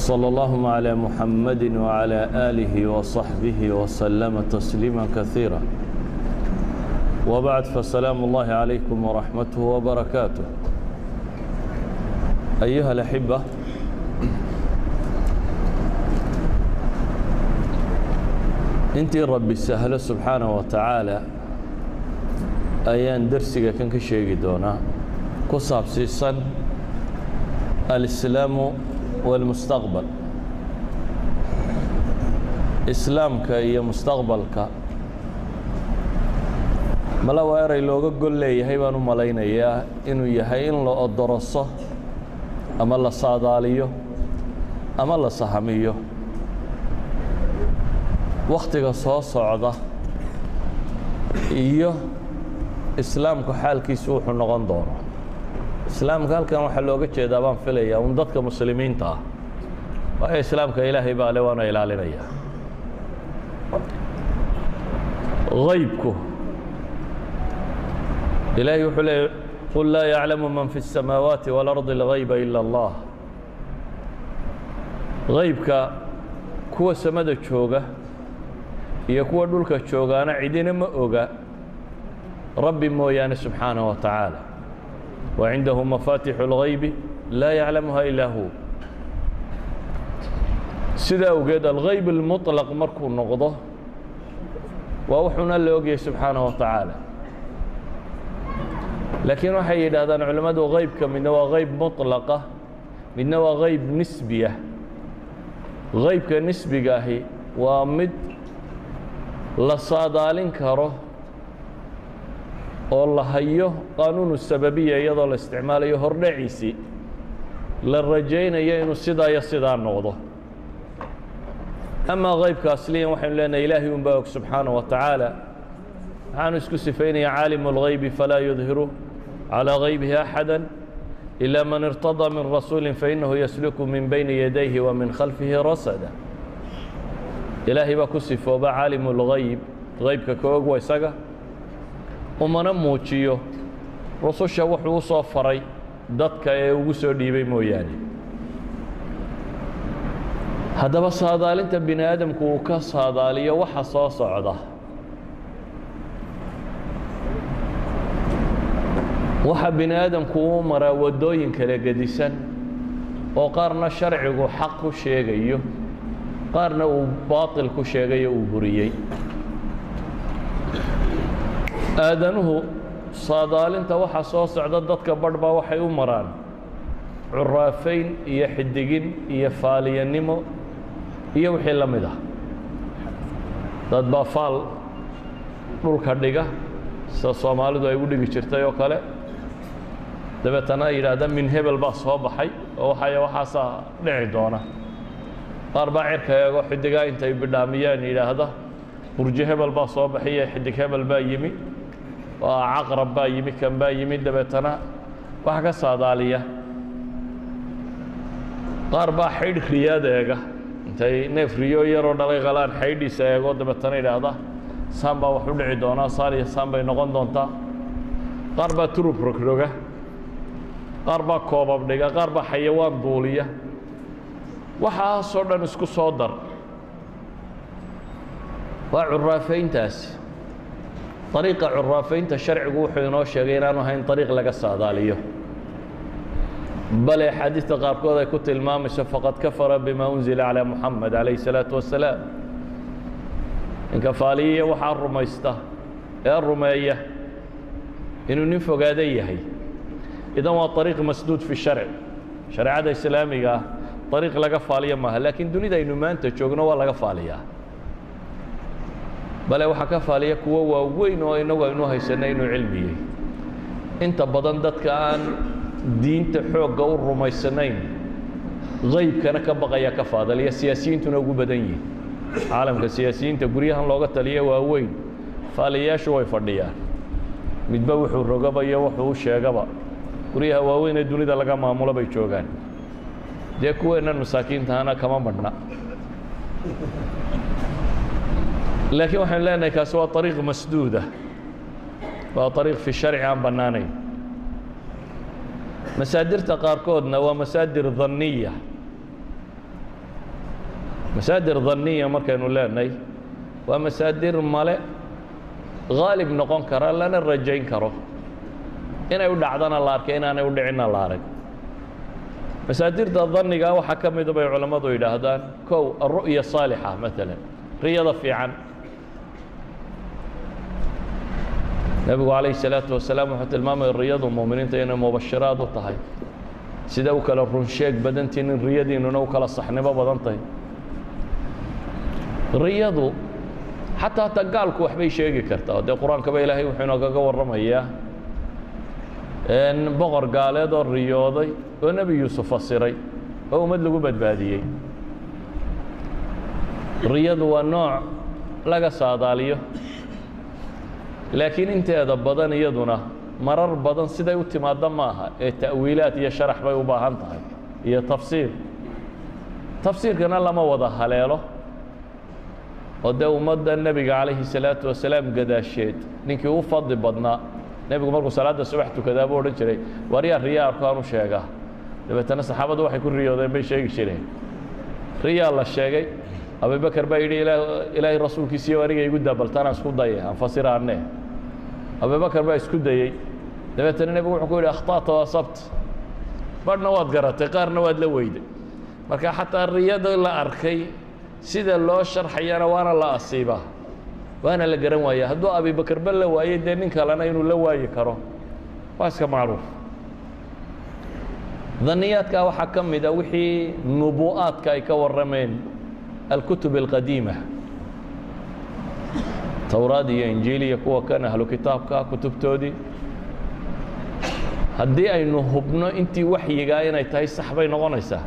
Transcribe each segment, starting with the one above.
وصلى اللهم على محمد وعلى آله وصحبه وسلم تسليما كثيرا وبعد فسلام الله عليكم ورحمته وبركاته أيها الأحبة intii rabbi sahlo subxaanaه wa أيان ayaan dersiga kan ka sheegi doonaa ku saabsiisan alislaamu wاlmustaqbal islaamka iyo mustaqbalka mala waa eray looga gol leeyahay baan u malaynayaa inuu yahay in la odoroso ama la saadaaliyo ama la sahamiyo wakhtiga soo socda iyo islaamku xaalkiisu wuxuu noqon doono islaamka halkan waxaa looga jeedaa baan filayaa un dadka muslimiinta ah waayo islaamka ilaahay baa le waana ilaalinaya haybku ilaahay wuxuu leeyay qul laa yaclamu man fi الsamaawaati wاlardi اlgayba ila اllah haybka kuwa samada jooga iyo kuwa dhulka joogaana cidina ma oga rabbi mooyaane subxaanaه wa tacaala wa cindahu mafaatixu اlgaybi laa yaclamuha ilaa hu sida awgeed algayb اlmuطlaq markuu noqdo waa wuxuuna la ogyahay subxaanaه wa tacaala laakiin waxay yidhaahdaan culimmadu haybka midna waa hayb muطlaqa midna waa hayb nisbiya haybka nisbiga ahi waa mid la saadaalin karo oo la hayo qaanuunu sababiya iyadoo la isticmaalayo hordhaciisii la rajaynayo inuu sidaa iyo sidaa noqdo amaa haybka asliyan waxaynu leenahay ilaahay un baa og subxaanaه wa tacaala waxaanu isku sifaynaya caalimu اlgaybi falaa yudhiru calىa gaybihi axada إila man irtaضى min rasuuli fainahu yasluku min bayni yadayhi wa min khalfihi rasada ilaahay baa ku sifooba caalimu اlgayb haybka ka og wa isaga umana muujiyo. Rususha wuxuu u soo faray dadka ee ugu soo dhiibay mooyaane. Haddaba saadaalinta bini aadamku uu ka saadaaliyo waxa soo socda. Waxa bini aadamku u maraa waddooyin kala gedisan oo qaarna sharcigu xaq ku sheegayo qaarna uu baaطil ku sheegayo uu buriyey aadanuhu saadaalinta waxa soo socda dadka badh baa waxay u maraan. Curaafayn iyo xidigin iyo faaliyanimo iyo wixii la mid ah. Dad baa faal dhulka dhiga sida soomaalidu ay u dhigi jirtay oo kale. Dabeetana yidhaahda min hebel baa soo baxay oo waxay waxaasaa dhici doona. Qaar baa cirka eego xidigaa intay bidhaamiyaan yidhaahda. Burjo hebel baa soo baxiyo xidig hebel baa yimi caqrab baa yimi kan baa yimi dabeetana wax ka saadaaliya. Qaar baa xaydh riyaad eega. Intay neef riyo yaroo dhalay qalaan xaydhiisa eego dabeetana yidhaahda saan baa wax u dhici doonaa saan iyo saan bay noqon doontaa. Qaar baa turub rogroga qaar baa koobab dhiga. Qaar baa xayawaan duuliya waxaasoo dhan isku soo dar. Waa curaafayntaasi ariiqa curaafaynta sharcigu wuxuu inoo sheegay inaanu ahayn ariiq laga saadaaliyo bale axaadiista qaarkood ay ku tilmaamayso faqad kafara bima unzila calى muxamed calayh الsalaaةu wasalaam ninka faaliyiya waxaa rumaysta ee rumeeya inuu nin fogaada yahay idan waa ariiq masduud fi sharci shareecada islaamiga ah ariiq laga faaliya maaha laakiin dunida aynu maanta joogno waa laga faaliyaa bale waxaa ka faaliya kuwo waaweyn oo inagu aynu haysanay inuu cilmiyey inta badan dadka aan diinta xoogga u rumaysanayn haybkana ka baqaya ka faadaliya siyaasiyiintuna ugu badan yihiin caalamka siyaasiyiinta guryahan looga taliya waaweyn faaliyayaashu way fadhiyaan. Midba wuxuu rogaba iyo wuxuu u sheegaba guryaha waaweyn ee dunida laga maamulo bay joogaan. Dee kuweennan masaakiintahana kama madhna laakiin waxaynu leenahay kaasi waa ariiq masduuda waa ariiq fi sharci aan bannaanayn. Masaadirta qaarkoodna waa masaadir dhanniya. Masaadir danniya markaynu leenahay waa masaadir male haalib noqon kara lana rajayn karo. Inay u dhacdana la arkay inaanay u dhicinna la arag. Masaadirta danniga waxaa ka mida bay culammadu yidhaahdaan kow alru'ya saalixa maalan riyada fiican nebigu calayhi salaatu wasalaam wuxuu tilmaamaya riyadu muuminiinta inay mubashiraad u tahay. Sida u kala runsheeg badantiin in riyadiinnuna u kala saxnimo badan tahay. Riyadu xataa hataa gaalku waxbay sheegi kartaa. Dee qur'aankaba ilaahay wuxuu inoogaga warramayaa boqor gaaleed oo riyooday oo nebi yuusuf fasiray oo ummad lagu badbaadiyey. Riyadu waa nooc laga saadaaliyo laakiin inteeda badan iyaduna marar badan siday u timaadda maaha ee ta'wiilaad iyo sharax bay u baahan tahay iyo tafsiir. Tafsiirkana lama wada haleelo. Oo dee ummadda nebiga calayhi salaatu wasalaam gadaasheed ninkii u fadli badnaa nebigu markuu salaadda subax tukadaa buu odhan jiray waryaa riyaa arkaan u sheegaa? Dabeetana saxaabaddu waxay ku riyoodeen bay sheegi jireen. Riyaa la sheegay abubakar baa yidhi ilaahay rasuulkiisiiyo aniga igu daabaltanaan isku daye aan fasiraanne abubakar baa isku dayey dabeetana nebigu wuxuu ku yidhi akhta'ta wa asabt badhna waad garatay qaarna waad la weyday. Marka xataa riyada la arkay sida loo sharxayana waana la asiibaa waana la garan waaya hadduu abibakarba la waayey dee nin kalena inuu la waayi karo waa iska macruuf. Daniyaadka waxaa ka mida wixii nubu'aadka ay ka warrameen alkutub alqadiima towraad iyo injiil iyo kuwa kan ahlu kitaabka kutubtoodii haddii aynu hubno intii waxyigaa inay tahay sax bay noqonaysaa.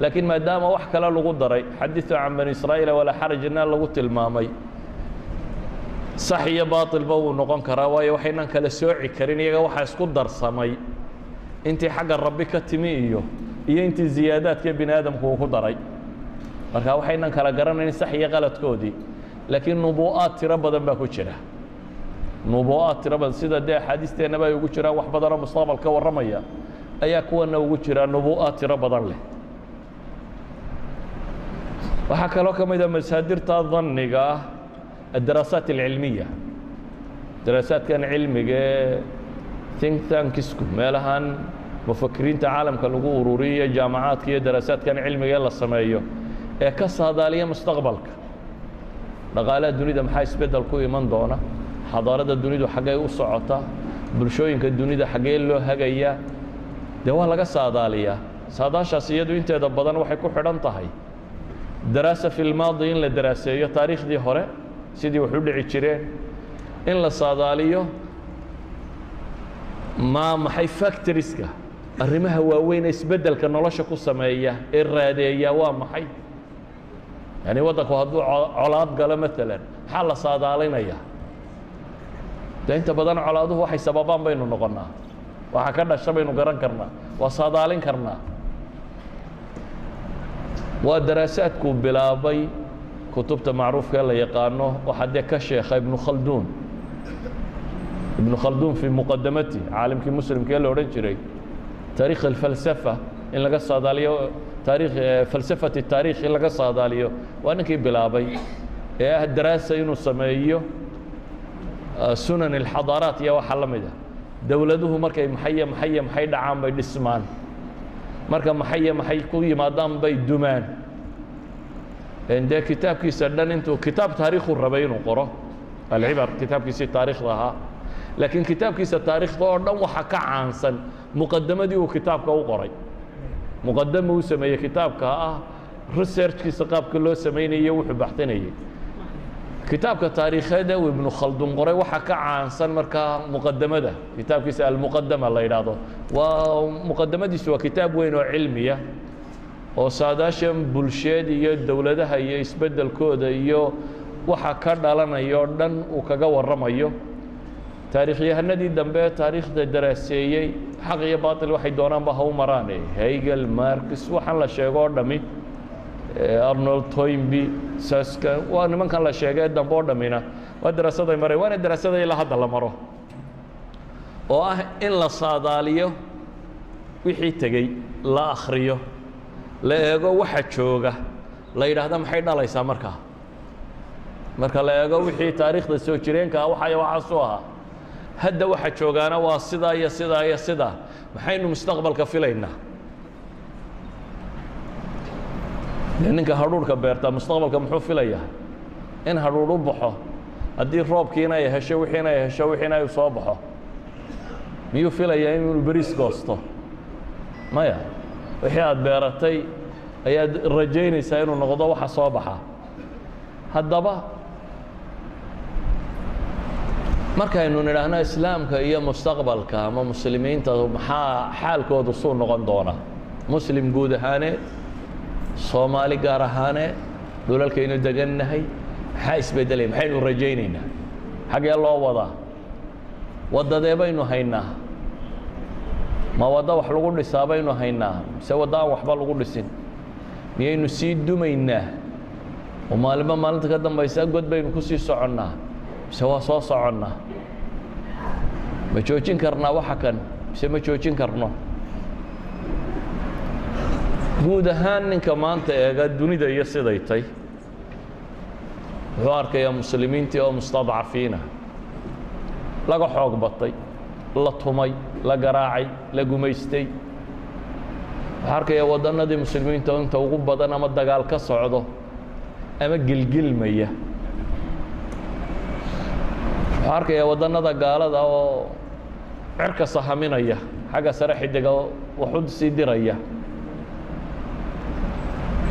Laakiin maadaama wax kale lagu daray xadiثu can bani israa'iila walaa xarajna lagu tilmaamay sax iyo baaطilba wuu noqon karaa waayo waxaynan kala sooci karin iyaga waxaa isku darsamay intii xagga rabbi ka timi iyo iyo intii ziyaadaadka bini aadamku uu ku daray marka waxaynan kala garanayn sax iyo qaladkoodii laakiin nubuu'aad tiro badan baa ku jira. Nubuu'aad tiro badan sida dee axaadiisteennaba ay ugu jiraan wax badanoo mustaqbal warramaya ayaa kuwanna ugu jiraa nubuu'aad tiro badan leh. Waxaa kaloo ka mid a masaadirta danniga ah alcilmiya. Daraasaadkan cilmiga think tankisku meelahan mufakiriinta caalamka lagu ururiyo jaamacaadka iyo daraasaadkan cilmiga ee la sameeyo ee ka saadaaliya mustaqbalka. Dhaqaalaha dunida maxaa isbeddel ku iman doona? Xadaarada dunidu xaggay u socota? Bulshooyinka dunida xaggee loo hagayaa dee waa laga saadaaliyaa saadaashaas iyadu inteeda badan waxay ku xidhan tahay. Daraasa fi lmaadi in la daraaseeyo taariikhdii hore sidii wax u dhici jireen in la saadaaliyo ma maxay factoriska arrimaha waaweyn ee isbeddelka nolosha ku sameeya ee raadeeya waa maxay yani waddanku hadduu colaad galo maalan maxaa la saadaalinayaa de inta badan colaaduhu waxay sababaan baynu noqonnaa. Waxa ka dhasha baynu garan karnaa. Waa saadaalin karnaa. Waa daraasaadkuu bilaabay kutubta macruufka ee la yaqaano waxaa dee ka sheekha ibnu khalduun ibnu khalduun fii muqadamati caalimkii muslimka ee la odhan jiray taarikh alfalsafa in laga saadaaliyo taarikh falsafati taarikh in laga saadaaliyo waa ninkii bilaabay ee ah daraasa inuu sameeyo sunan alxadaaraat iyo waxaa la mid ah dowladuhu markay maxaye maxaye maxay dhacaan bay dhismaan marka maxaye maxay ku yimaadaan bay dumaan dee kitaabkiisa dhan intuu kitaab taariikhu rabay inuu qoro alcibar kitaabkiisii taarikhda ahaa laakiin kitaabkiisa taarikhda oo dhan waxa ka caansan muqadamadii uu kitaabka u qoray muqadama uu sameeyey kitaabka ah researchkiisa qaabka loo samaynayey wuxuu baxtinayey kitaabka taariikheed ee uu ibnu khaldun qoray waxa ka caansan markaa muqadamada kitaabkiisa almuqadama la yidhaahdo. Waa muqadamadiisu waa kitaab weyn oo cilmiya oo saadaashan bulsheed iyo dowladaha iyo isbeddelkooda iyo waxa ka dhalanaya oo dhan uu kaga warramayo taarikhyahanadii dambe taariikhda daraaseeyey xaq iyo baatil waxay doonaanba ha u maraane. Hegel marcus waxaan la sheego oo dhammi arnold toynby saska waa nimankan la sheegay dambe oo dhammina waa daraasaday mareen waana daraasada ilaa hadda la maro. Oo ah in la saadaaliyo wixii tegey la akhriyo la eego waxa jooga la yidhaahda maxay dhalaysaa markaa? Marka la eego wixii taariikhda soo jireenka ah waxaya waxaasu ahaa hadda waxa joogaana waa sidaa iyo sidaa iyo sidaa maxaynu mustaqbalka filaynaa. Dee ninka hadhuurhka beerta mustaqbalka muxuu filayaa? In hadhuur u baxo. Haddii roobkiina ay hesho wixiina ay hesho wixiina ay soo baxo. Miyuu filayaa inuu beriis goosto? Maya wixii aad beeratay ayaad rajaynaysaa inuu noqdo waxa soo baxa. Haddaba markaynu nidhaahno islaamka iyo mustaqbalka ama muslimiinta maxaa xaalkoodu suu noqon doonaa muslim guud ahaaneed soomaali gaar ahaaneed dhulalkaynu degannahay maxaa isbeddelaya maxaynu rajaynaynaa? Xaggee loo wadaa waddadee baynu haynaa. Ma waddo wax lagu dhisaa baynu haynaa? Mise waddo aan waxba lagu dhisin? Miyaynu sii dumaynaa? Oo maalinba maalinta ka dambaysa god baynu ku sii soconnaa mise waa soo soconnaa ma joojin karnaa waxa kan? Mise ma joojin karno? Guud ahaan ninka maanta eega dunida iyo siday tay. Wuxuu arkayaa muslimiintii oo mustadcafiina. Laga xoog batay la tumay la garaacay la gumaystay. Wuxuu arkayaa waddannadii muslimiinta inta ugu badan ama dagaal ka socdo ama gelgelmaya wuxuu arkayaa waddannada gaalada oo cirka sahaminaya xagga sare xidiga waxu sii diraya.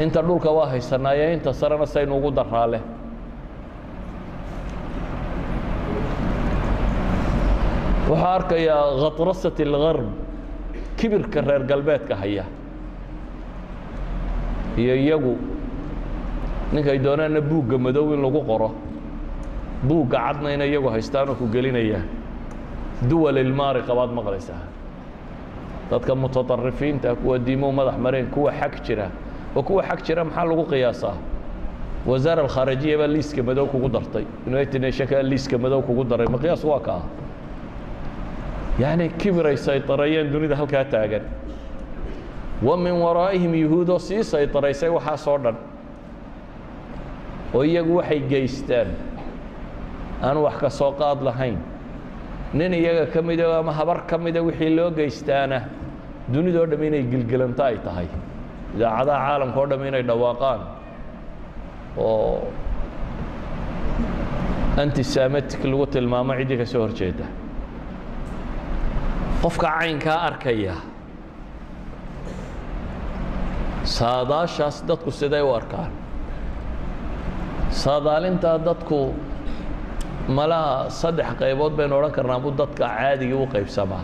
Inta dhulka waa haysanaaye inta sarena saynu ugu daraale. Wuxuu arkayaa khatrasat اlgarb kibirka reer galbeedka haya. Iyo iyagu ninkay doonaanna buugga madow in lagu qoro buugga cadna inay iyagu haystaanoo ku gelinaya. Duwal ilmaari qabaad maqlaysaa dadka mutaطarifiinta kuwa diimow madax mareen kuwa xag jira oo kuwa xag jira maxaa lagu qiyaasaa? Wasaara alkhaarijiya baa liiska madow kugu dartay. United nationka liiska madow kugu daray. Ma qiyaas waa kaa? Yacni kibiray saytarayeen dunida halkaa taagan. Wa min waraa'ihim yuhuudoo sii saytaraysay waxaas oo dhan. Oo iyagu waxay geystaan aan wax ka soo qaad lahayn. Nin iyaga ka mida ama habar ka mida wixii loo geystaana dunidoo dham inay gilgelanto ay tahay. Idaacadaha caalamka o dham inay dhawaaqaan. Oo antisamatic lagu tilmaamo ciddii ka soo hor jeeda qofka caynkaa arkaya saadaashaas dadku siday u arkaan. Saadaalintaa dadku malaha saddex qaybood baynu odhan karnaa buu dadka caadigii u qaybsamaa.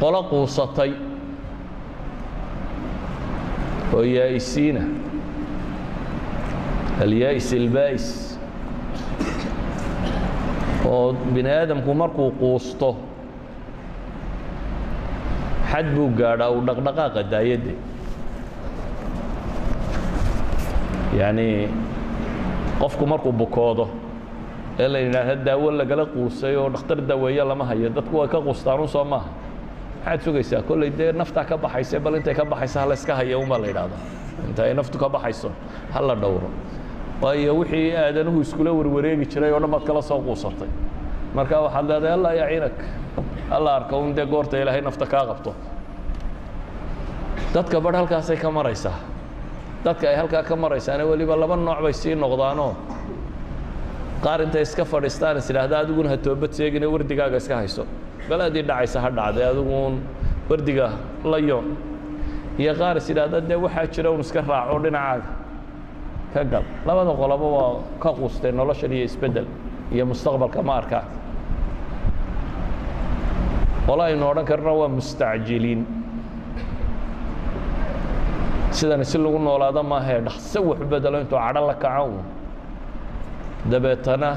Qolo quusatay. Oo yaa'isiina alyaa'is ilbaa'is oo bini aadamku markuu quusto xad buu gaadhaa uu dhaqdhaqaaqa daayadde. Yacnii qofku markuu bukoodo ee la yidhaahda daawo lagala quusay oo dhakhtar daweeye lama hayo. Dadku way ka quustaanun soo maaha. Maxaad sugaysaa? Kolley dee naftaa ka baxaysa bal intay ka baxaysa hala iska haya un baa la yidhahdaa inta ay naftu ka baxayso ha la dhowro. Waayo wixii aadanuhu iskula warwareegi jiray oo dhan baad kala soo quusatay. Marka waxaad leedahay allah yaciinak alla arka un dee goorta ilaahay nafta kaa qabto. Dadka barh halkaasay ka maraysaa. Dadka ay halkaa ka maraysaane weliba laba nooc bay sii noqdaanoo qaar intay iska fadhiistaan is adiguna ha toobad seegine wardigaaga iska hayso. Baladii dhacaysa ha dhacday adiguun wardiga la yoon. Iyo qaar is idhaahda dee waxaa jira un iska raaco dhinacaaga. Ka gal labada qoloba waa ka quustay noloshan iyo isbeddel iyo mustaqbalka ma arkaan qolo aynu odhan karno waa mustacjiliin. Sidani si lagu noolaado maahee dhaqso wax bedelo intuu cadho la kaco dabeetana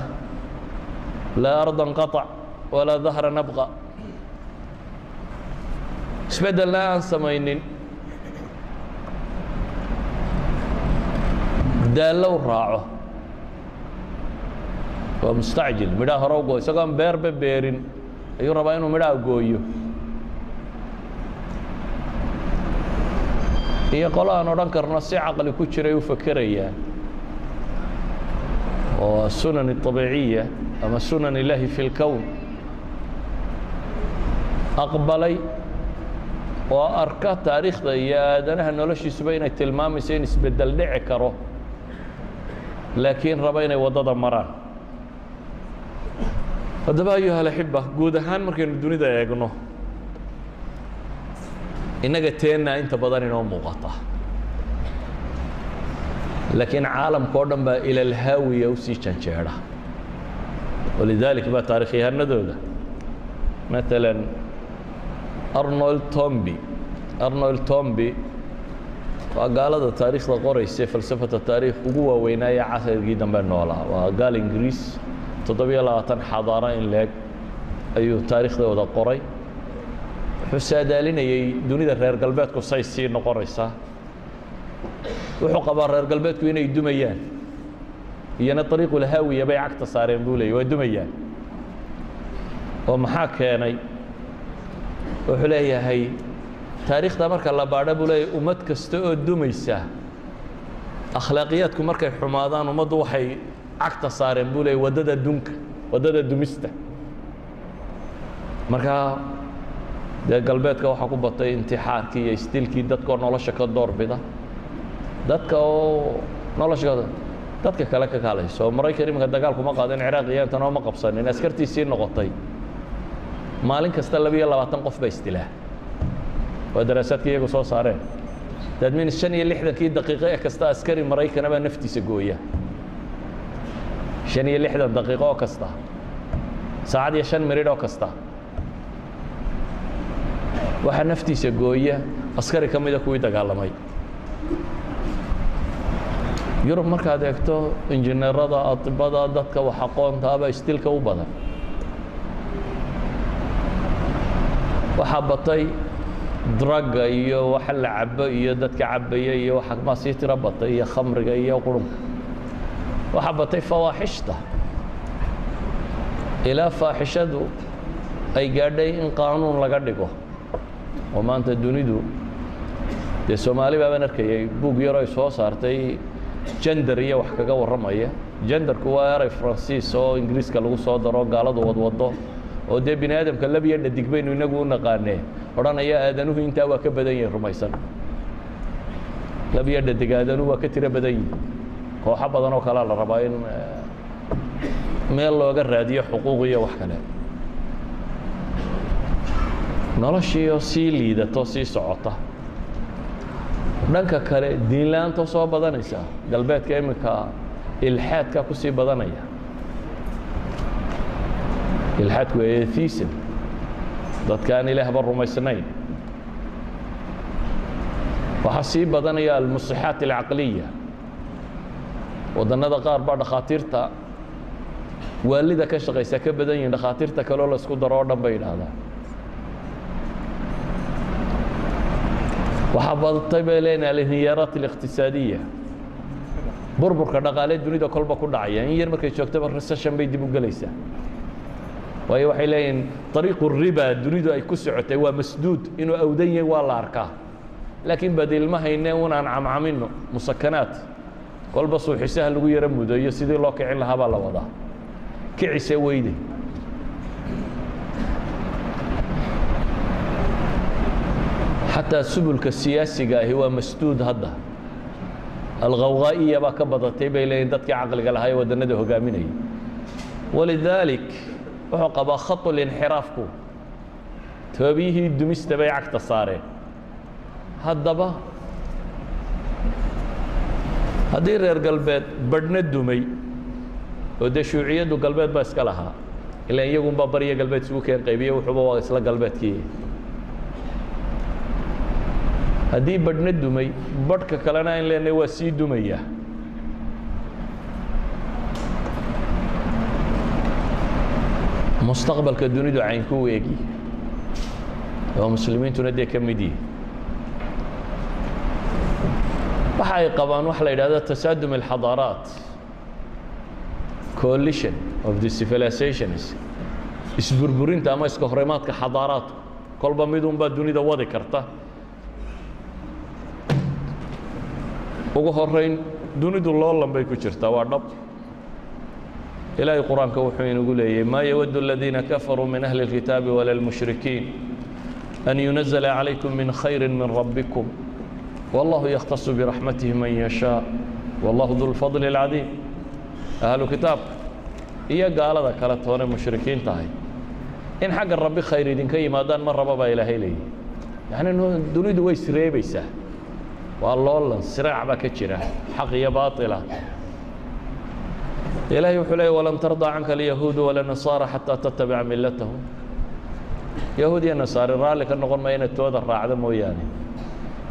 laa ardan qaطac walaa dahra nabqa. Isbeddelna aan samaynin. Daallow raaco. Waa mustacjil. Midhaa hore u go isagoo aan beerba beerin ayuu rabaa inuu midhaha gooyo. Iyo qolo aan odhan karno si caqli ku jiray u fakerayaan oo sunan الطabiiciya ama sunan illaahi fi اlkown aqbalay oo arka taariikhda iyo aadanaha noloshiisuba inay tilmaamayso in isbeddel dhici karo laakiin raba inay waddada maraan haddaba ayuha alaxiba guud ahaan markaynu dunida eegno innaga teennaa inta badan inoo muuqata laakiin caalamka o dhan baa ilalhaawiya u sii janjeedha walidalik baa taarikhyahanadooda maalan arnold tomby arnold tomby waa gaalada taariikhda qoraysa falsafata taariikh ugu waaweynaaye casrigii dambe noolaa waa gaal ingiriis toddobiyo labaatan xadaaro in leeg ayuu taariikhdooda qoray. Wuxuu saadaalinayey dunida reer galbeedku say sii noqonaysaa wuxuu qabaa reer galbeedku inay dumayaan. Iyona ariiqulhaawiya bay cagta saareen buu leeyay waa dumayaan. Oo maxaa keenay? Wuxuu leeyahay taariikhda marka la baadho buu leeyahay ummad kasta oo dumaysa akhlaaqiyaadku markay xumaadaan ummaddu waxay cagta saareen buu leeyay waddada dunka waddada dumista. Markaa dee galbeedka waxaa ku batay intixaarkii iyo istilkii dadkaoo nolosha ka doorbida dadka oo nolosha dadka kale ka kaalayso oo maraykan iminka dagaalkuma qaadin ciraaq iyo intan oo ma qabsanin askartiisii noqotay maalin kasta labiyo labaatan qof ba isdilaa waa daraasaadkii iyagu soo saareen. Dadmin shan iyo lixdankii daqiiqo ee kasta askari maraykana baa naftiisa gooya. Shan iyo lixdan daqiiqo oo kasta saacad iyo shan miridh oo kasta. Waxaa naftiisa gooya askari ka mida kuwii dagaalamay yurub markaad eegto injineerada adibada dadka wax aqoontaaba istilka u badan. Waxaa batay dragga iyo waxa la cabo iyo dadka cabaya iyo waxa sii tiro batay iyo khamriga iyo qurunka waxaa batay fawaaxishta ilaa faaxishadu ay gaadhay in qaanuun laga dhigo. Oo maanta dunidu dee soomaali baabaan arkayay buug yaro ay soo saartay jender iyo wax kaga warramaya. Jenderku waa eray faransiis oo ingiriiska lagu soo daro gaaladu wadwado oo dee bini aadamka labiyo dhadig baynu inagu u naqaanee. Odhanaya aadanuhu intaa waa ka badan yihiin rumaysan. Labiyo dhadig aadanuhu waa ka tiro badan yihiin kooxo badan oo kalea la rabaa in meel looga raadiyo xuquuq iyo wax kale. Noloshiioo sii liidato sii socota dhanka kale diinla-aanta soo badanaysa galbeedka iminka ilxaadka ku badanaya. Ilxaadku waa dadka aan ilaahba rumaysnayn. Waxaa sii badanaya almusixaat alcaqliya. Wadannada qaar baa dhakhaatiirta waalida ka shaqaysa ka badan yihiin dhakhaatiirta kaleo la isku daro oo dhan bay yidhaahdaan waxaa badatay bay alinhiyaaraat اliqtisaadiya burburka dhaqaale dunida kolba ku dhacaya. In yar markay joogtaba recession bay dib u gelaysaa waayo waxay leeyihiin ariiqu riba dunidu ay ku socotay waa masduud. Inuu awdan yahay waa la arkaa. Laakiin badiilma hayne unaan camcamino musakanaat kolba suuxisaha lagu yaro mudayo sidii loo kicin lahaa la wadaa. Kicise weyde xataa subulka siyaasiga ahi waa masduud hadda alkhawghaa'iya baa ka badatay bay leeyihiin dadkii caqliga lahaa ee waddannada hogaaminayay walidaalik wuxuu qabaa khatulinxiraafku toobiyihii dumista bay cagta saareen haddaba haddii reer galbeed badhna dumay oo dee shuuciyaddu galbeed baa iska lahaa ilaan iyagunbaa bariya galbeed isugu keen qaybiye wuxuuba waa isla galbeedkii haddii badhna dumay badhka kalena in leenahay waa sii dumaya. Mustaqbalka dunidu caynku eegi oo muslimiintuna dee ka mid waxa ay qabaan waxa la yidhahdo tasaadum alxadaaraat coalition of the civilizations. Isburburinta ama iska horimaadka xadaaraadku kolba midun baa dunida wadi karta ugu horayn dunidu loolan bay ku jirtaa waa dhab. Ilaahay qur'aanka wuxuu inagu leeyahy maa yawaddu aladiina kafaruu min ahli اlkitaabi wala lmushrikiin an yunazla calaykum min khayri min rabbikum wallahu yakhtasu biraxmatihi man yashaa wallahu du lfadli اlcadiim ahlu kitaabka iyo gaalada kale toone mushrikiin tahay. In xagga rabbi khayr idinka yimaadaan ma raba baa ilaahay leeyahy yacni dunidu way isreebaysaa waa loolan siraac baa ka jira. Xaq iyo baatila. Ilaahay wuxuu leeyay walan tardaa canka alyahuudu wala xataa tattabica millatahum. Yahuud iyo nasaari raalli ka noqon maya inaad tooda raacda mooyaane.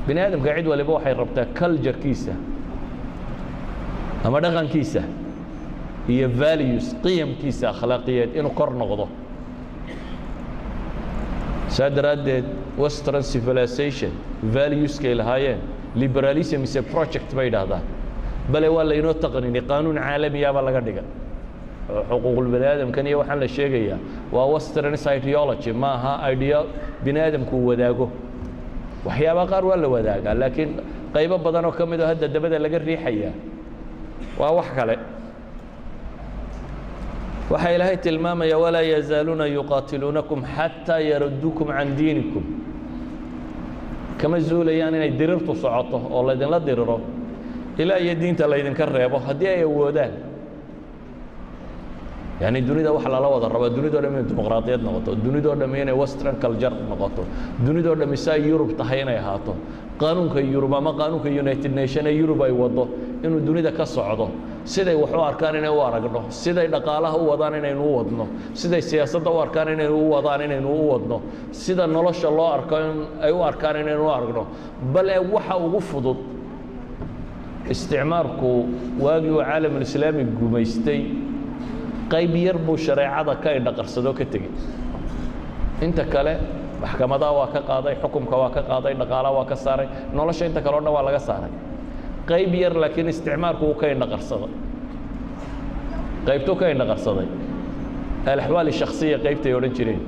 Bini aadamka cid waliba waxay rabtaa culjarkiisa ama dhaqankiisa iyo values qiyamkiisa akhlaaqiyeed inuu kor noqdo. Saa daraaddeed western civilization valueskay lahaayeen liberalism is a project bay idhaahdaan bale waa laynoo taqnini qaanuun caalamiyaabaa laga dhiga. Xuquuqul aadamkan iyo waxaan la sheegayaa waa westerns ideology ma aha idea bini aadamku uu wadaago. Waxyaabaa qaar waa la wadaagaa laakiin qaybo badan oo ka mid oo hadda dabada laga riixayaa waa wax kale. Waxaa ilaahay tilmaamaya walaa yazaaluuna yuqaatiluunakum xataa yaradduukum can diinikum kama zuulayaan inay dirirtu socoto oo laydinla diriro ilaa iyo diinta laydinka reebo haddii ay awoodaan yani dunida wax lala wada rabaa dunidao dham dimuqraadiyad noqoto dunidoo dham inay western culture noqoto dunidoo dham saa yurub tahay inay ahaato qaanuunka yurub ama qaanuunka united nation ee yurub ay wado inuu dunida ka socdo siday wax u arkaan inay u aragno siday dhaqaalaha u wadaan inaynu u wadno siday siyaasadda u arkaan inaynu u wadaan inaynu u wadno sida nolosha loo arko ay u arkaan inaynu u aragno bale waxa ugu fudud isticmaarku waagii uu caalamulislaami gumaystay qayb yar buu shareecada ka indhaqarsadoo ka tegey. Inta kale maxkamadaha waa ka qaaday xukumka waa ka qaaday dhaqaalaha waa ka saaray nolosha inta kale o dhan waa laga saaray. Qayb yar laakiin isticmaarku uu ka indhaqarsaday qaybtuu ka indhaqarsaday. Alaxwaal shaksiya qaybtay odhan jireen.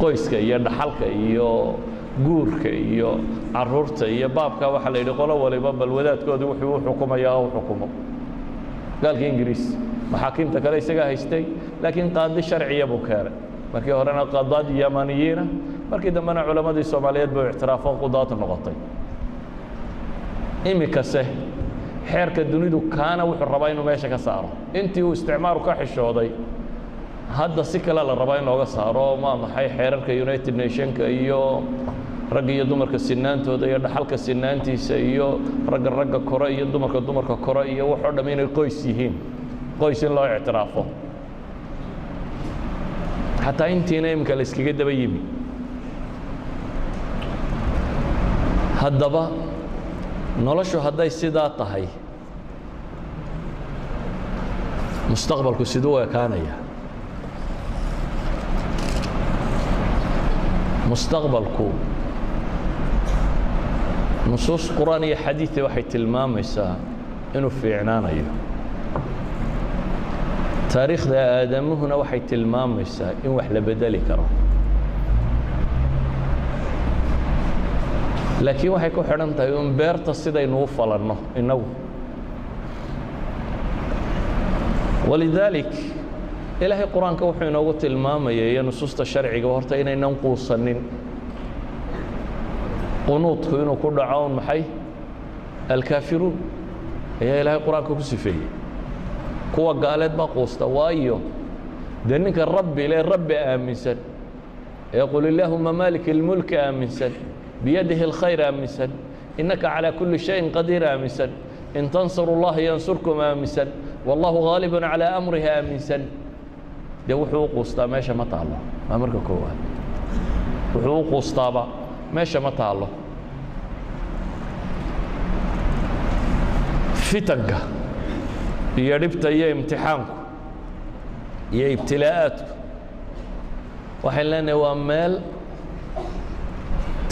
Qoyska iyo dhaxalka iyo guurka iyo carruurta iyo baabka waxaa la yidhi qolo waliba bal wadaadkooda wuxuu u xukumaya u xukumo. Gaalka ingiriis maxaakiimta kale isagaa haystay laakiin qaadi sharciya buu keenay. Markii horena qadaad yamaniyiina markii dambena culammadii soomaaliyeed buu ictiraafo qudaatu noqotay. Imikase xeerka dunidu kaana wuxuu rabaa inuu meesha ka saaro. Intii uu isticmaaru ka xishooday hadda si kale la rabaa in looga saaro maa maxay xeerarka united nationka iyo ragga iyo dumarka sinaantooda iyo dhaxalka sinaantiisa iyo ragga ragga kore iyo dumarka dumarka kore iyo waxoo dham inay qoys yihiin qoys in loo ictiraafo. Xataa intiina iminka la iskaga daba yimi. Haddaba noloshu hadday sidaa tahay mustaqbalku siduu ekaanaya. Mustaqbalku nusuus qur'aan iyo xadiidi waxay tilmaamaysaa inuu fiicnaanayo taariikhda aadamuhuna waxay tilmaamaysaa in wax la bedeli karo. Laakiin waxay ku xidhan tahay un beerta sidaynu u falanno innagu. Walidaalik ilaahay qur'aanka wuxuu inoogu tilmaamaya iyo nusuusta sharciga horta inaynan quusanin qunuudku inuu ku dhaco un maxay? Alkaafiruun. Ayaa ilaahay qur'aanka ku sifeeyey kuwa gaaleed baa quusta waayo dee ninka rabbi le rabbi aaminsan ee qul illaahuma maalik ilmulki aaminsan biyadihi اlkhayr aaminsan innaka calىa kuli shayin qadiir aaminsan in tansuru اllaha yansurkum aaminsan wallahu gaalibun calىa amrihi aaminsan dee wuxuu u quustaa meesha ma taallo waa marka koowaad wuxuu u quustaaba meesha ma taallo fitanka iyo dhibta iyo imtixaanku iyo ibtilaa'aadku. Waxay leenahay waa meel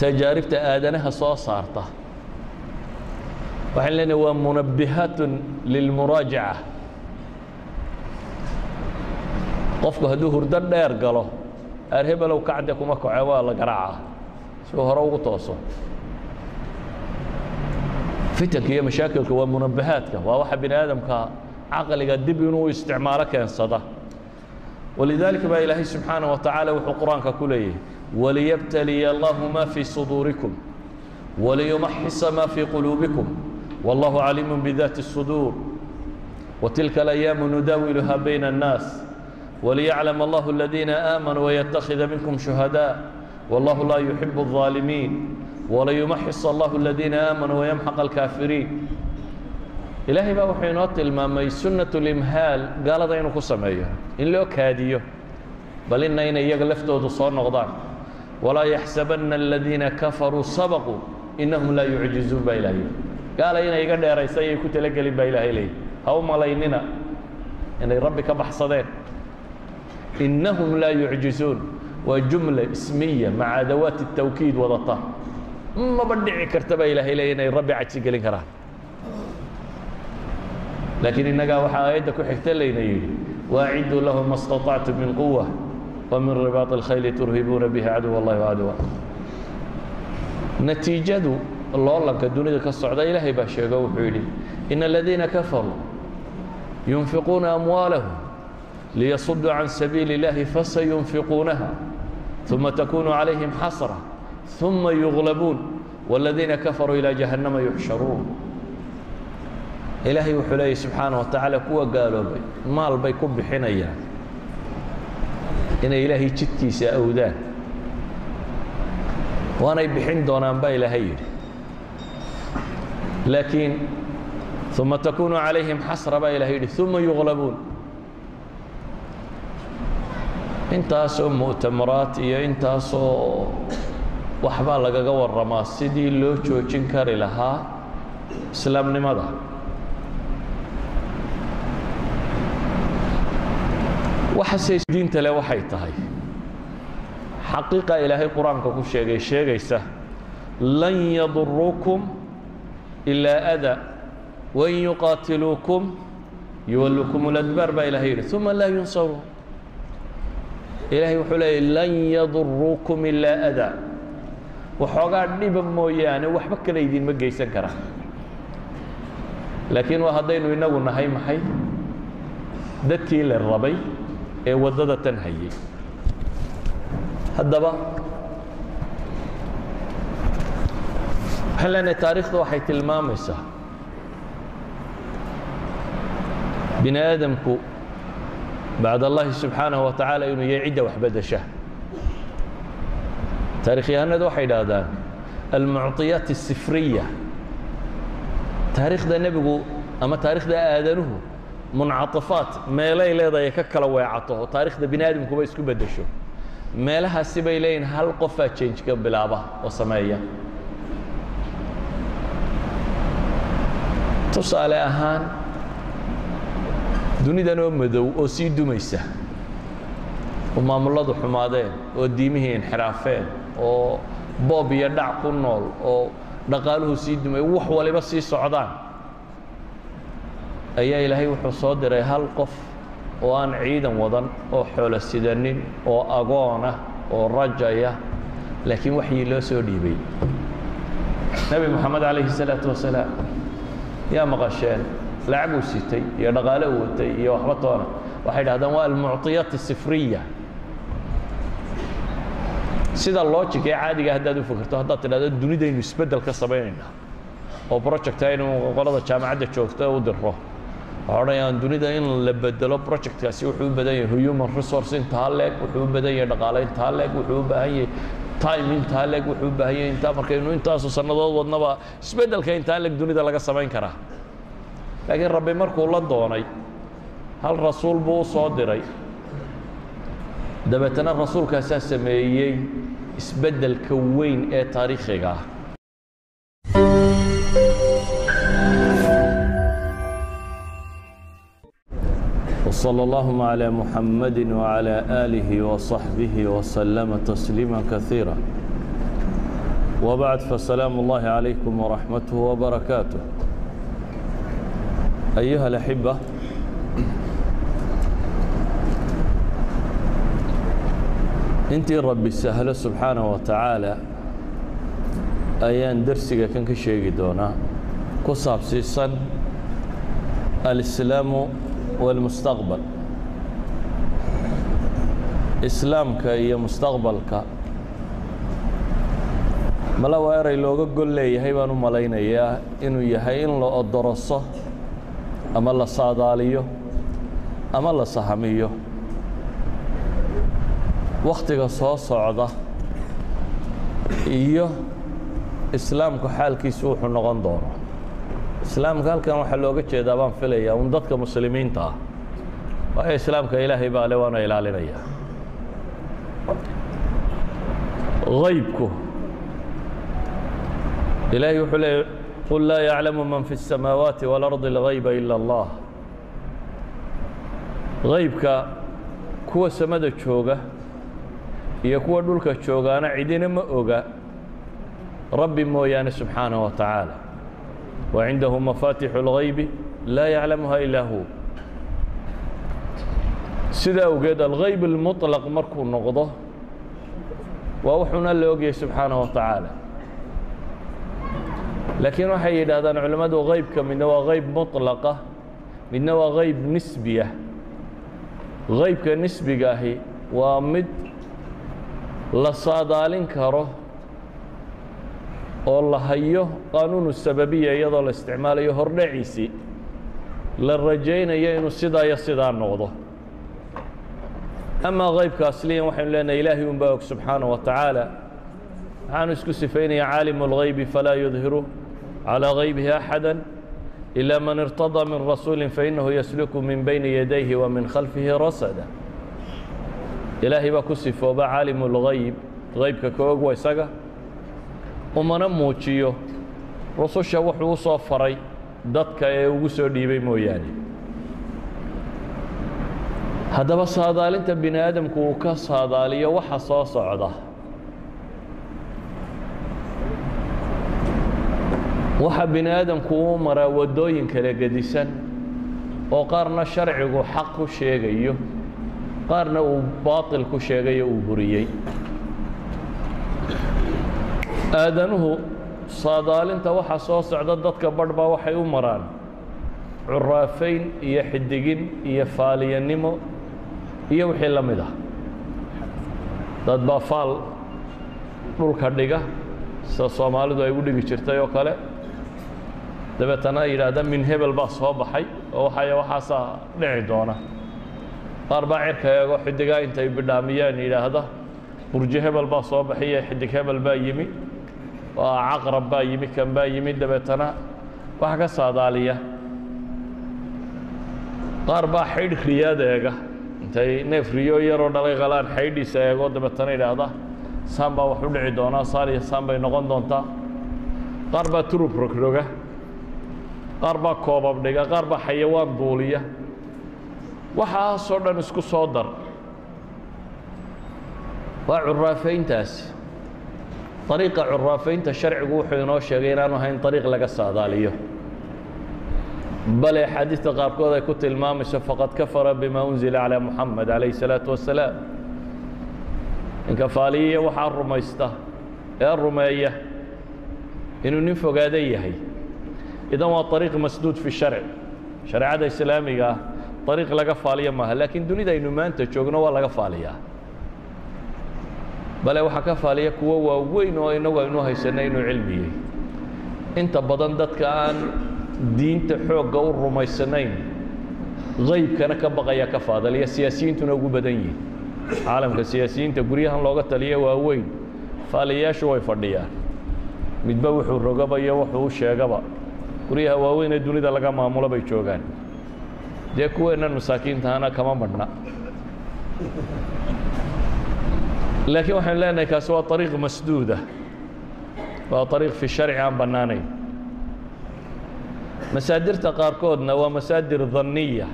tajaaribta aadanaha soo saarta. Waxaan leenahay waa munabbihaatun lilmuraajaca qofku hadduu hurdo dheer galo aar kacde kuma kace waa la garaacaa. Si uu hore ugu tooso. Fitanka iyo mashaakilka waa munabahaadka waa waxa bini aadamka caqliga dib inuu isticmaalo keensada. Walidaalika baa ilaahay subxaanah wa tacaala wuxuu qur'aanka ku leeyahay waliyabtaliya allahu maa fii suduurikum waliyumaxisa maa fii quluubikum wallahu caliimu bidaati الsuduur watilka alayaamu nudaawiluha bayna الnaas waliyaclam allahu aladiina aamanuu wayattakhida minkum shuhadaa wallahu laa yuxibu الظaalimiin waliyumaxis allahu aladiina aamanuu wayamxaq alkaafiriin ilaahay baa wuxuu inoo tilmaamay sunaة gaalada inuu ku sameeyo. In loo kaadiyo. Bal ina inay iyaga laftoodu soo noqdaan. Walaa yaxsabana aladiina kafaruu sabaquu inahum laa yucjizuun baa ilahay gaala inay iga dheeraysa ayay ku talagelin baa ilaahay leey ha u malaynina. Inay rabbi ka baxsadeen. Inahum laa yucjizuun. Waa jumla ismiya maca adawaati الtawkiid wadata. Maba dhici karta baa ilaahay leey inay rabbi cajigelin karaan laakiin innagaa waxaa aayadda ku xigta layna yidhi waaciduu lahum ma staطactu min quwa wmin ribaaط اlkhayli turhibuuna bihi caduw اllahi cadwa natiijadu loolanka dunida ka socda ilaahay baa sheego wuxuu yidhi in aladiina kafaruu yunfiquuna amwaalahum liyasuduu can sabiili اllahi fasayunfiquunaha ثuma takunu calayhim xasra ثuma yuغlabuun wاladiina kafaruu ilى jahannama yuxsharuun ilaahay wuxuu leeyay subxaanaه wa tacaala kuwa gaaloobay maal bay ku bixinayaan inay ilaahay jidkiisa awdaan. Waanay bixin doonaan baa ilaahay yidhi. Laakiin uma takunu calayhim xasra baa ilahay yidhi uma yuglabuun intaasoo mu'tamaraat iyo intaasoo waxbaa lagaga warramaa sidii loo joojin kari lahaa islaamnimada waxase diinta le waxay tahay. Xaqiiqa ilaahay qur'aanka ku sheegay sheegaysa lan yaduruukum ilaa ada wain yuqaatiluukum yuwallukum اladbaar baa ilahay yidhi. Uma laa yunsaruun ilaahay wuxuu leeyay lan yaduruukum ilaa ada. Waxoogaa dhiba mooyaane waxba kale idinma geysan karaan laakiin waa haddaynu inagu nahay maxay? Dadkii la rabay ee waddada tan hayay haddaba waxaan leenahay taarikhda waxay tilmaamaysaa bini aadamku bacd allahi subxaanaه wa tacaala inuu yahay cidda wax bedesha taarikhyahanadu waxay idhaahdaan almucطiyaat الsifriya taarikhda nebigu ama taarikhda aadanuhu muncaطafaat meelay leedahay ka kala weecato taarikhda bini aadamkuba isku beddesho. Meelahaasi bay leeyihiin hal qofaa jange bilaaba oo sameeya. Tusaale ahaan dunidan oo madow oo sii dumaysa oo maamulladu xumaadeen oo diimihii inxiraafeen oo boob iyo dhac ku nool oo dhaqaaluhu sii dumay wax waliba sii socdaan ayaa ilaahay wuxuu soo diray hal qof oo aan ciidan wadan oo xoolo sidanin oo agoon ah, oo rajaya ah. laakiin waxyii loo soo dhiibay. Nebi moxamed calayhi salaatu wasalaam yaa maqasheen lacag uu sitay iyo dhaqaale uu watay iyo waxba toona. Waxay dhahdaan waa almucطiyati sifriya. Sida logic ee caadiga haddaad u fakerto haddaad tidhahdo dunidaynu isbeddel ka samaynaynaa oo project aynu qolada jaamacadda joogta u dirro odhanayaan dunida in la bedelo projectkaasi wuxuu u badan yahay human resource intaa leeg wuxuu u badan yahay dhaqaale intaa leeg wuxuu u baahan yahay time intaa leeg wuxuu u baahan yahay intaa markaynu intaasu sannadood wadnaba isbeddelka intaa leeg dunida laga samayn karaa laakiin rabbi markuu la doonay hal rasuul buu u soo diray dabeetana rasuulkaasaa sameeyey isbeddelka weyn ee taariikhiga ah وصلى اللهم على محمد وعلى آله وصحبه وسلم تسليما كثيرا وبعد فسلام الله عليكم ورحمته وبركاته أيها الأحبة انت ربي سهل سبحانه وتعالى ayaan darsiga kan ka دونا doonaa ku saabsiisan alislaamu walmustaqbal islaamka iyo mustaqbalka mala waa eray looga gol leeyahay baan u malaynayaa inuu yahay in la odoroso ama la saadaaliyo ama la sahamiyo wakhtiga soo socda iyo islaamku xaalkiisu wuxuu noqon doono islaamka halkan waxaa looga jeedaa baan filayaa un dadka muslimiinta ah waayo islaamka ilaahay baa le waana ilaalinaya haybku ilaahay wuxuu leeyay qul laa yaclamu man fi الsamaawaati wاlardi اlgayba ila اllah haybka kuwa samada jooga iyo kuwa dhulka joogaana cidina ma oga rabbi mooyaane subxaanaه wa tacaala wa cindahu mafaatixu اlgaybi laa yaclamuha ilaa hu sida awgeed algayb اlmuطlaq markuu noqdo waa wuxuuna la ogyahay subxaanaه wa tacaala laakiin waxay yidhaahdaan culimmadu haybka midna waa hayb muطlaqa midna waa hayb nisbiya haybka nisbiga ahi waa mid la saadaalin karo oo la hayo qaanuunu sababiya iyadoo la isticmaalayo hordhaciisii la rajaynayo inuu sidaa iyo sidaa noqdo amaa haybka asliyan waxaynu leenahay ilaahay un baa og subxaanaه wa tacaala waxaanu isku sifaynaya caalimu اlgaybi falaa yudhiru calىa غaybihi أxada إila man اrtaضى min rasuuli fainahu yasluku min bayni yadayhi wa min khalfihi rasada ilaahay baa ku sifooba caalimu اlgayb haybka ka og wa isaga umana muujiyo. Rususha wuxuu u soo faray dadka ee ugu soo dhiibay mooyaane. Haddaba saadaalinta bini aadamku uu ka saadaaliyo waxa soo socda. Waxaa bini aadamku u maraa waddooyin kala gedisan oo qaarna sharcigu xaq ku sheegayo qaarna uu baaطil ku sheegayo uu buriyey aadanuhu saadaalinta waxa soo socda dadka badh baa waxay u maraan. Curaafayn iyo xidigin iyo faaliyanimo iyo wixii la mid ah. Dad baa faal dhulka dhiga sida soomaalidu ay u dhigi jirtay oo kale. Dabeetana yidhaahda min hebel baa soo baxay oo waxay waxaasaa dhici doona. Qaar baa cirka eego xidigaa intay bidhaamiyaan yidhaahda. Burji hebel baa soo baxiyo xidig hebel baa yimi caqrab baa yimi kan baa yimi dabeetana wax ka saadaaliya. Qaar baa xaydh riyaad eega. Intay neef riyo yaroo dhalay qalaan xaydhiisa eego dabeetana yidhaahda saan baa wax u dhici doonaa saan iyo saan bay noqon doontaa. Qaar baa turub rogroga qaar baa koobab dhiga qaar baa xayawaan duuliya waxaasoo dhan isku soo dar. Waa curaafayntaasi ariiqa curaafaynta sharcigu wuxuu inoo sheegay inaanu ahayn ariiq laga saadaaliyo bale axaadiista qaarkood ay ku tilmaamayso faqad kafara bima unzila calى muxamed calayh الsalaaةu wasalaam ninka faaliyiya waxaa rumaysta ee rumeeya inuu nin fogaada yahay idan waa ariiq masduud fi sharc shareecada islaamiga ah ariiq laga faaliya maaha laakiin dunida aynu maanta joogno waa laga faaliyaa bale waxaa ka faaliya kuwo waaweyn oo inagu aynu haysanay inuu cilmiyey inta badan dadka aan diinta xoogga u rumaysanayn haybkana ka baqaya ka faadaliya siyaasiyiintuna ugu badan yihiin caalamka siyaasiyiinta guryahan looga taliya waaweyn faaliyayaashu way fadhiyaan. Midba wuxuu rogaba iyo wuxuu u sheegaba guryaha waaweyn ee dunida laga maamulo bay joogaan. Dee kuweennan masaakiintahana kama madhna laakiin waxaynu leenahay kaasi waa ariiq masduuda waa ariiq fi sharci aan bannaanayn. Masaadirta qaarkoodna waa masaadir dhanniya.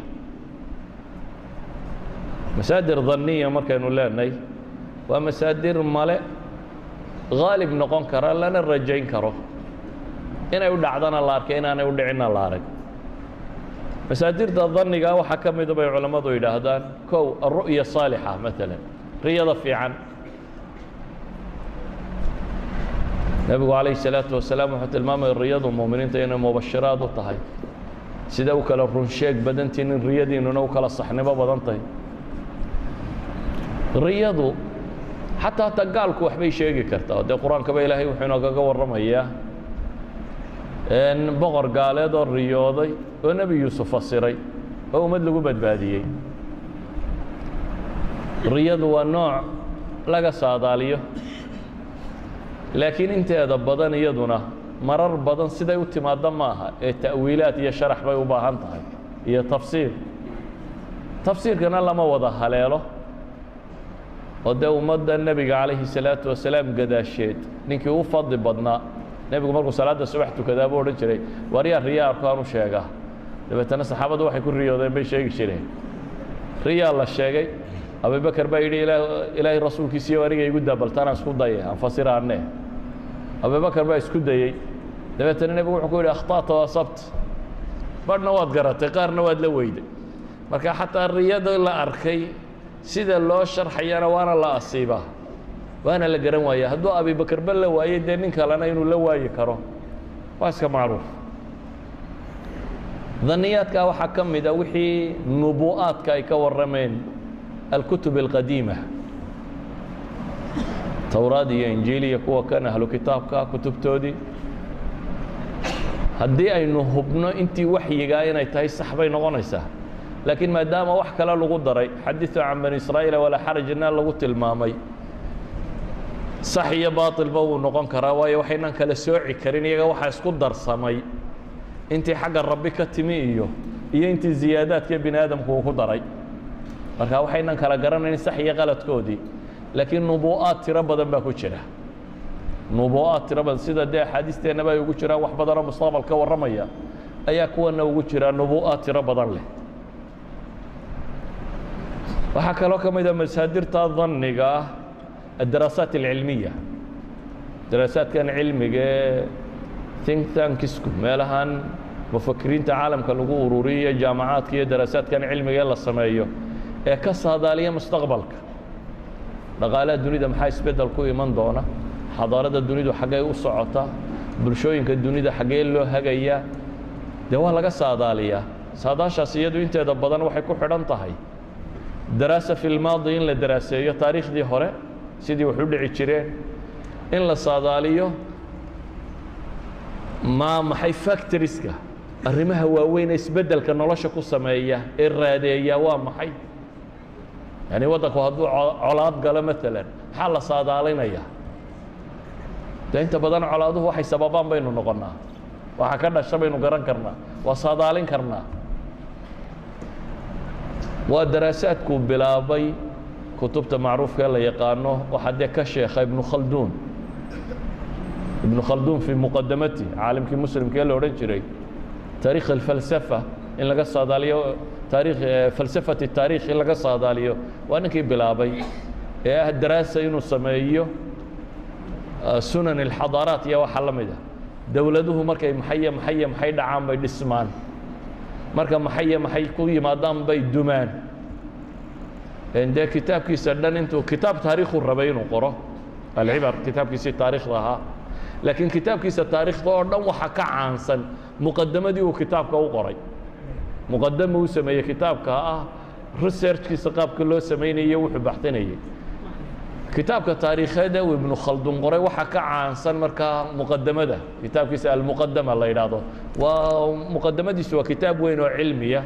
Masaadir dhanniya markaynu leenahay waa masaadir male haalib noqon kara lana rajayn karo. Inay u dhacdana la arkay inaanay u dhicinna la arag. Masaadirta dhanniga waxaa ka mida bay culammadu yidhaahdaan kow alru'ya saalixa maalan riyada fiican nebigu calayhi salaatu wasalaam wuxuu tilmaamaya riyadu muuminiinta inay mubashiraad u tahay. Sida u kala runsheeg badantiin in riyadiinnuna u kala saxnimo badan tahay. Riyadu xataa hataa gaalku waxbay sheegi kartaa. Dee qur'aankaba ilaahay wuxuu inoogaga warramayaa. Boqor gaaleed oo riyooday oo nebi yuusuf fasiray oo ummad lagu badbaadiyey. Riyadu waa nooc laga saadaaliyo laakiin inteeda badan iyaduna marar badan siday u timaadda maaha ee ta'wiilaad iyo sharax bay u baahan tahay iyo tafsiir. Tafsiirkana lama wada haleelo. Oo dee ummadda nebiga calayhi salaatu wasalaam gadaasheed ninkii u fadli badnaa nebigu markuu salaadda subax tukadaa buu odhan jiray waryaa riyaa arkaan u sheegaa? Dabeetana saxaabaddu waxay ku riyoodeen bay sheegi jireen. Riyaa la sheegay abubakar baa yidhi ilaahay rasuulkiisiiyo aniga igu daabaltanaan isku daye aan fasiraanne. Abubakar baa isku dayey dabeetana nebigu wuxuu ku yidhi akhta'ta wa asabt badhna waad garatay qaarna waad la weyday. Marka xataa riyada la arkay sida loo sharxayana waana la asiibaa waana la garan waaya. Hadduu abibakarba la waayey dee nin kalena inuu la waayi karo waa iska macruuf. Daniyaadka waxaa ka mid a wixii nubu'aadka ay ka warrameen alkutub alqadiima towraad iyo injiil iyo kuwa kan ahlu kitaabka kutubtoodii haddii aynu hubno intii waxyigaa inay tahay sax bay noqonaysaa. Laakiin maadaama wax kale lagu daray xadiثu can bani israa'iila walaa xarajna lagu tilmaamay sax iyo baaطilba wuu noqon karaa waayo waxaynan kala sooci karin iyaga waxaa isku darsamay intii xagga rabbi ka timi iyo iyo intii ziyaadaadka bini aadamku uu ku daray marka waxaynan kala garanayn sax iyo qaladkoodii laakiin nubu'aad tiro badan baa ku jira. Nubu'aad tiro badan sida dee axaadiisteennaba ay ugu jiraan wax badanoo mustaqbal warramaya ayaa kuwanna ugu jiraa nubu'aad tiro badan leh. Waxaa kaloo ka mid a masaadirta danniga ah alcilmiya. Daraasaadkan cilmiga think tankisku meelahan mufakiriinta caalamka lagu ururiyo jaamacaadka iyo daraasaadkan cilmiga ee la sameeyo ee ka saadaaliya mustaqbalka. Dhaqaalaha dunida maxaa isbeddel ku iman doona? Xadaarada dunidu xaggay u socota? Bulshooyinka dunida xaggee loo hagayaa dee waa laga saadaaliyaa? Saadaashaas iyadu inteeda badan waxay ku xidhan tahay. Daraasa fi lmaadi in la daraaseeyo taariikhdii hore sidii wax u dhici jireen in la saadaaliyo ma maxay factoriska arrimaha waaweyn ee isbeddelka nolosha ku sameeya ee raadeeya waa maxay yani waddanku hadduu colaad galo maalan maxaa la saadaalinayaa de inta badan colaaduhu waxay sababaan baynu noqonnaa. Waxa ka dhasha baynu garan karnaa. Waa saadaalin karnaa. Waa daraasaadkuu bilaabay kutubta macruufka ee la yaqaano waxaa dee ka sheekha ibnu khalduun ibnu khalduun fii muqadamati caalimkii muslimka ee la odhan jiray taarikh alfalsafa in laga saadaaliyo taarikh falsafati taarikh in laga saadaaliyo. Waa ninkii bilaabay ee ah daraasa inuu sameeyo sunan alxadaaraat iyo waxa la mid ah. Dowladuhu markay maxaye maxaye maxay dhacaan bay dhismaan. Marka maxaye maxay ku yimaadaan bay dumaan. Dee kitaabkiisa dhan intuu kitaab taariikhu rabay inuu qoro. Alcibar kitaabkiisii taarikhda ahaa. Laakiin kitaabkiisa taarikhda oo dhan waxa ka caansan muqadamadii uu kitaabka u qoray muqadama uu sameeyey kitaabka ah researchkiisa qaabka loo samaynayey wuxuu baxtinayey kitaabka taariikheed ee uu ibnu khaldun qoray waxa ka caansan markaa muqadamada kitaabkiisa almuqadama la yidhaahdo. Waa muqadamadiisu waa kitaab weyn oo cilmiya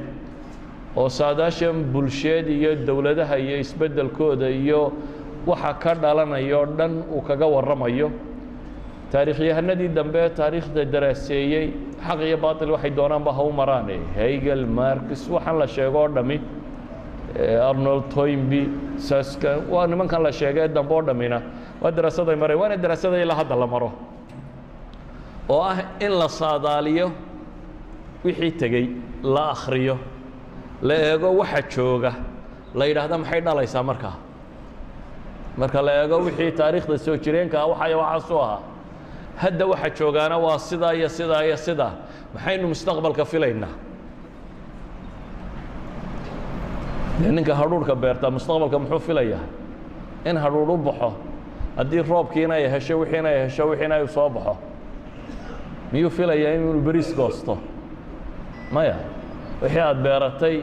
oo saadaashan bulsheed iyo dowladaha iyo isbeddelkooda iyo waxa ka dhalanaya oo dhan uu kaga warramayo taarikhyahanadii dambe taariikhda daraaseeyey xaq iyo baatil waxay doonaanba ha u maraane hegel marcus waxaan la sheego oo dhami arnold toynby saska waa nimankan la sheegay dambe oo dhammina waa daraasaday mareen waana daraasada ilaa hadda la maro. Oo ah in la saadaaliyo wixii tegey la akhriyo la eego waxa jooga la yidhaahda maxay dhalaysaa markaa? Marka la eego wixii taariikhda soo jireenka ah waxay waxaasu ahaa hadda waxa joogaana waa sidaa iyo sidaa iyo sidaa maxaynu mustaqbalka filaynaa? Dee ninka hadhuurhka beerta mustaqbalka muxuu filayaa? In hadhuur u baxo haddii roobkiina ay hesho wixiina ay hesho wixiina ay soo baxo. Miyuu filayaa inuu beriis goosto? Maya wixii aad beeratay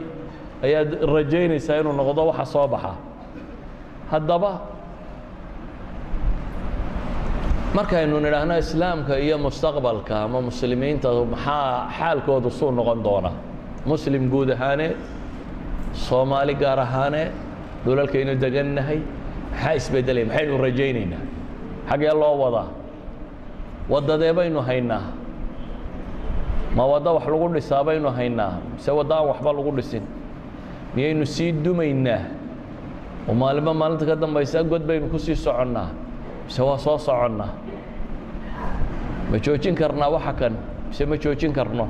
ayaad rajaynaysaa inuu noqdo waxa soo baxa. Haddaba markaynu nidhaahno islaamka iyo mustaqbalka ama muslimiinta maxaa xaalkoodu suu noqon doona? Muslim guud ahaaneed soomaali gaar ahaaneed dhulalkaynu degannahay maxaa isbeddelaya maxaynu rajaynaynaa? Xaggee loo wadaa waddadee baynu haynaa. Ma waddo wax lagu dhisaa baynu haynaa? Mise waddo aan waxba lagu dhisin? Miyaynu sii dumaynaa? Oo maalinba maalinta ka dambaysa god baynu ku sii soconnaa mise waa soo soconnaa ma joojin karnaa waxa kan? Mise ma joojin karno?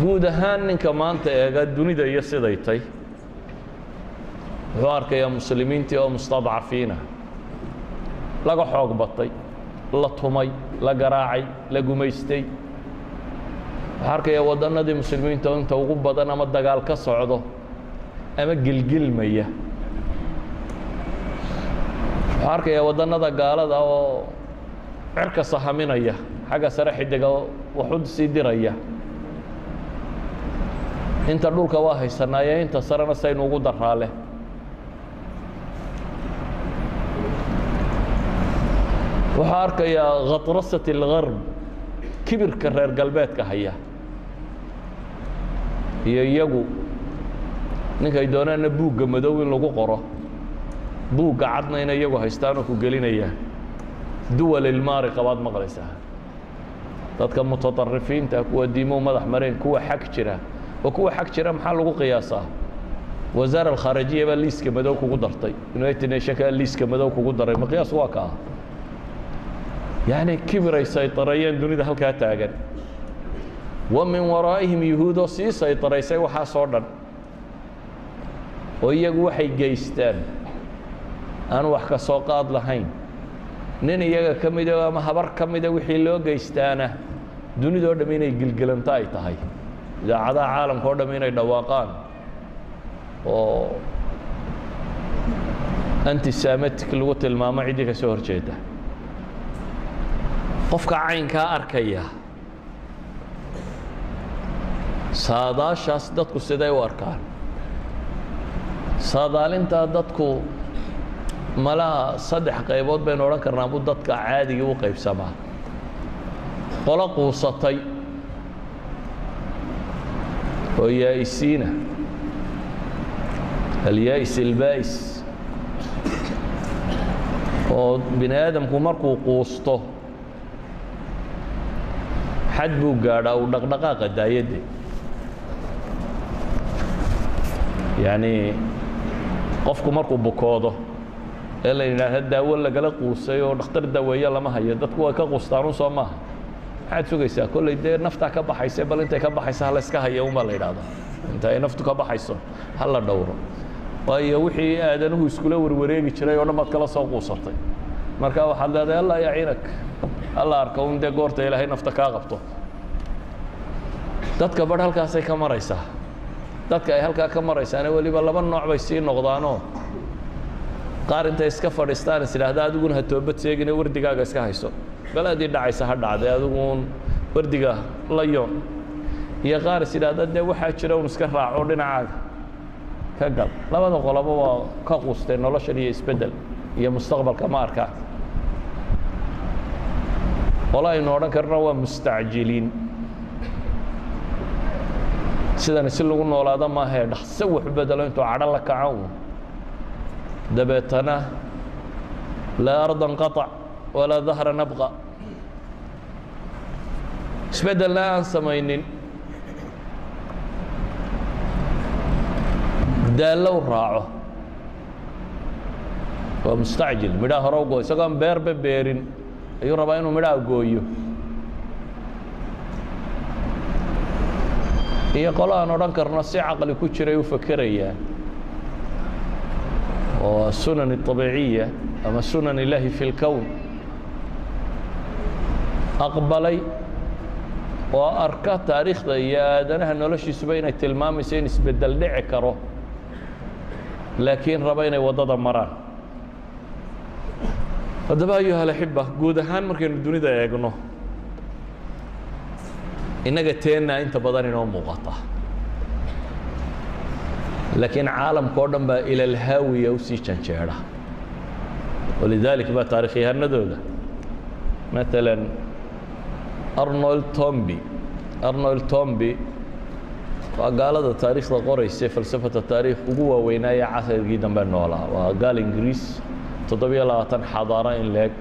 Guud ahaan ninka maanta eega dunida iyo siday tay. Wuxuu arkayaa muslimiintii oo mustadcafiina. Laga xoog batay la tumay la garaacay la gumaystay. Wuxuu arkayaa waddannadii muslimiinta inta ugu badan ama dagaal ka socdo ama gilgilmaya wuxuu arkayaa waddannada gaalada oo cirka sahaminaya xagga sare xidiga waxu sii diraya. Inta dhulka waa haysanaaye inta sarena saynu ugu daraale. Wuxuu arkayaa khatrasat اlgarb kibirka reer galbeedka haya. Iyo iyagu ninkay doonaanna buugga madow in lagu qoro buugga cadna inay iyagu haystaanoo ku gelinaya duwal ilmaari qabaad maqlaysaa dadka mutaطarifiinta kuwa diimow madax mareen kuwa xag jira oo kuwa xag jira maxaa lagu qiyaasaa? Wasaara alkhaarajiya baa liiska madow kugu dartay. United nationka liiska madow kugu daray. Maqiyaas waa kaa? Yacni kibiray saytarayeen dunida halkaa taagan. Wa min waraa'ihim yuhuudoo sii saytaraysay waxaas oo dhan. Oo iyagu waxay geystaan aan wax ka soo qaad lahayn. Nin iyaga ka mida ama habar ka mida wixii loo geystaana dunidoo dhamm inay gilgelanto ay tahay. Idaacadaha caalamka o dhamm inay dhawaaqaan. Oo antisamatic lagu tilmaamo ciddii ka soo hor jeeda qofka caynkaa arkaya saadaashaas dadku siday u arkaan. Saadaalintaa dadku malaha saddex qaybood baynu odhan karnaa bu dadka caadigii u qaybsamaa. Qolo quusatay. Oo yaa'isiina alyaa'is ilbaa'is oo bini aadamku markuu quusto xad buu gaadhaa uu dhaqdhaqaaqa daayadde. Yacnii qofku markuu bukoodo ee la yidhaahda daawo lagala quusay oo dhakhtar daweeye lama hayo. Dadku way ka quustaan un soo maaha. Maxaad sugaysaa? Kolley dee naftaa ka baxaysa bal intay ka baxaysa hala iska haya un baa la yidhahda inta ay naftu ka baxayso ha la dhowro. Waayo wixii aadanuhu iskula warwareegi jiray oo dhan baad kala soo quusatay. Marka waxaad leedahay allah yaciinak alla arka un dee goorta ilaahay nafta kaa qabto. Dadka barh halkaasay ka maraysaa. Dadka ay halkaa ka maraysaane weliba laba nooc bay sii noqdaanoo qaar intay iska fadhiistaan is adiguna ha toobad seegine wardigaaga iska hayso balaadii dhacaysa ha dhacday adiguun wardiga la yoon. Iyo qaar is idhaahda dee waxaa jira un iska raaco dhinacaaga. Ka gal. Labada qoloba waa ka quustay noloshan iyo isbeddel iyo mustaqbalka ma arkaan qolo aynu odhan karno waa mustacjiliin. Sidani si lagu noolaado maahee dhaqso wax bedelo intuu cadho la kaco. un dabeetana laa ardan qaطac walaa dahra nabqa. Isbeddelna aan samaynin. Daallow raaco. Waa mustacjil. Midhaha hore u go isagoo aan beerba beerin ayuu rabaa inuu midhaha gooyo. Iyo qolo aan odhan karno si caqli ku jiray u fakerayaan oo sunan الطabiiciya ama sunan اllahi fi اlkown aqbalay oo arka taariikhda iyo aadanaha noloshiisuba inay tilmaamayso in isbeddel dhici karo laakiin raba inay waddada maraan haddaba ayuha alaxiba guud ahaan markaynu dunida eegno innaga teennaa inta badan inoo muuqata laakiin caalamka o dhan baa ilalhaawiya u janjeedha walidalik baa taarikhyahanadooda maalan arnold tomby arnold tomby waa gaalada taariikhda qoraysa falsafata taariikh ugu waaweynaaye casrigii dambe noolaa waa gaal ingiriis toddobiyo labaatan xadaaro in leeg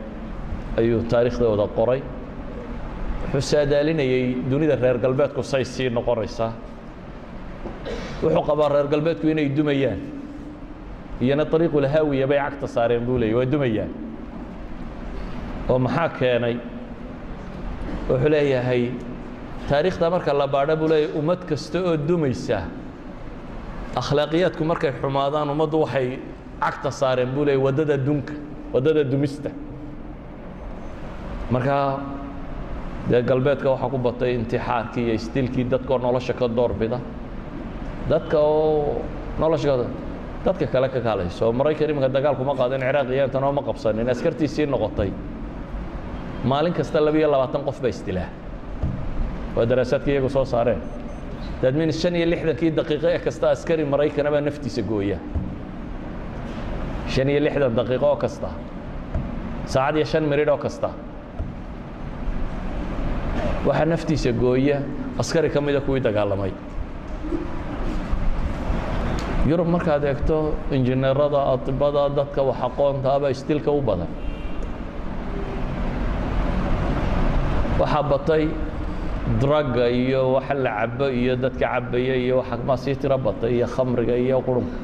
ayuu taariikhdooda qoray wuxuu saadaalinayey dunida reer galbeedku say sii noqonaysaa wuxuu qabaa reer galbeedku inay dumayaan. Iyona ariiqulhaawiya bay cagta saareen buu leeyay waa dumayaan. Oo maxaa keenay? Wuxuu leeyahay taariikhda marka la baadho buu leeyahay ummad kasta oo dumaysa akhlaaqiyaadku markay xumaadaan ummaddu waxay cagta saareen buu leeyay waddada dunka waddada dumista. Markaa dee galbeedka waxaa ku batay intixaarkii iyo istilkii dadkaoo nolosha ka doorbida dadka oo nolosha dadka kale ka kaalayso maraykan iminka dagaalkuma qaadin ciraaq iyo intan oo ma qabsanin askartiisii noqotay maalin kasta labiyo labaatan qof ba isdilaa waa daraasaadka iyagu soo saareen. Dadmin shan iyo lixdankii daqiiqo ee kasta askari maraykana baa naftiisa gooya. Shan iyo lixdan daqiiqo oo kasta. Saacad iyo shan miridh oo kasta. Waxaa naftiisa gooya askari ka mida kuwii dagaalamay yurub markaad eegto injineerada atibada dadka wax aqoontaaba istilka u badan. Waxaa batay dragga iyo waxa la cabo iyo dadka cabaya iyo waxa maa sii tiro batay iyo khamriga iyo qurunka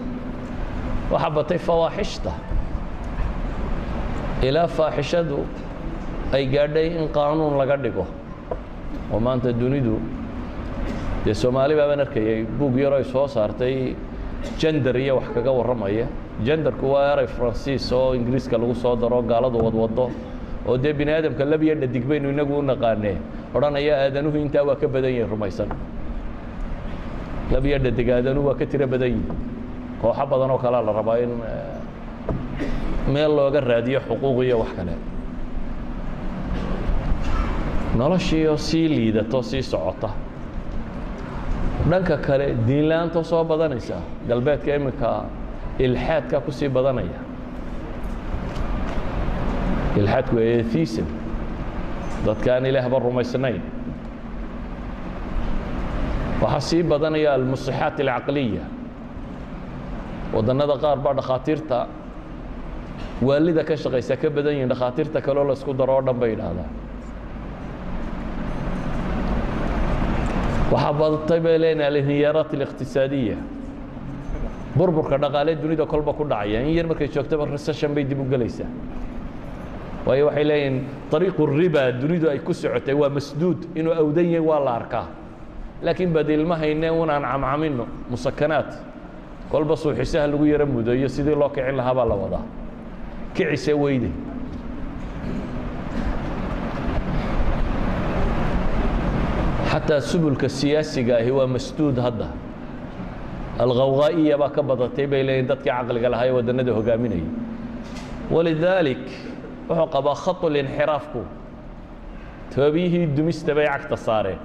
waxaa batay fawaaxishta ilaa faaxishadu ay gaadhay in qaanuun laga dhigo. Oo maanta dunidu dee soomaali baabaan arkayay buug yar ay soo saartay jender iyo wax kaga warramaya. Jenderku waa eray faransiis oo ingiriiska lagu soo daro gaaladu wadwado oo dee bini aadamka labiyo dhadig baynu inagu u naqaanee. Odhanaya aadanuhu intaa waa ka badan yihiin rumaysan. Labiyo dhadig aadanuhu waa ka tiro badan yihiin kooxo badan oo kalea la rabaa in meel looga raadiyo xuquuq iyo wax kale. Noloshiioo sii liidato sii socota dhanka kale diinla-aanta soo badanaysa galbeedka iminka ilxaadka ku badanaya. Ilxaadku waa dadka aan ilaahba rumaysnayn. Waxaa sii badanaya almusixaat alcaqliya. Wadannada qaar baa dhakhaatiirta waalida ka shaqaysa ka badan yihiin dhakhaatiirta kaleo la isku daro oo dhan bay yidhaahdaan waxaa badatay bay اliqtisaadiya burburka dhaqaale dunida kolba ku dhacaya. In yar markay joogtaba recession bay dib u gelaysaa waayo waxay leeyihiin ariiqu riba dunidu ay ku socotay waa masduud. Inuu awdan yahay waa la arkaa. Laakiin badiilma hayne unaan camcamino musakanaat kolba suuxisaha lagu yaro mudayo sidii loo kicin lahaa la wadaa. Kicise weyde xataa subulka siyaasiga ahi waa masduud hadda alkhawghaa'iya baa ka badatay bay leeyihiin dadkii caqliga lahaa ee waddannada hogaaminayay walidaalik wuxuu qabaa khaطulinxiraafku toobiyihii dumista bay cagta saareen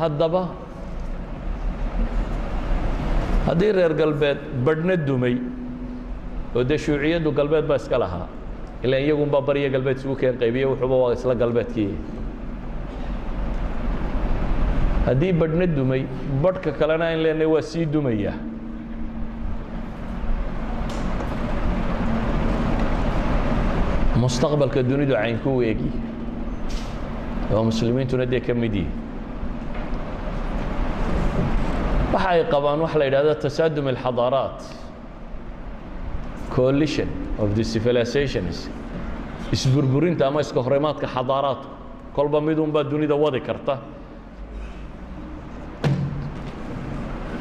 haddaba haddii reer galbeed badhna dumay oo dee shuuciyaddu galbeed baa iska lahaa ilaan iyagunbaa bariya galbeed isugu keen qaybiye wuxuuba waa isla galbeedkii haddii badhna dumay badhka kalena ayn leenahay waa sii dumaya. Mustaqbalka dunidu caynku eegi oo muslimiintuna dee ka mid yihi waxa ay qabaan waxa la yidhahdo tasaadum alxadaaraat. Coalition of the civilizations. Isburburinta ama iska horimaadka xadaaraadku kolba midunbaa dunida wadi karta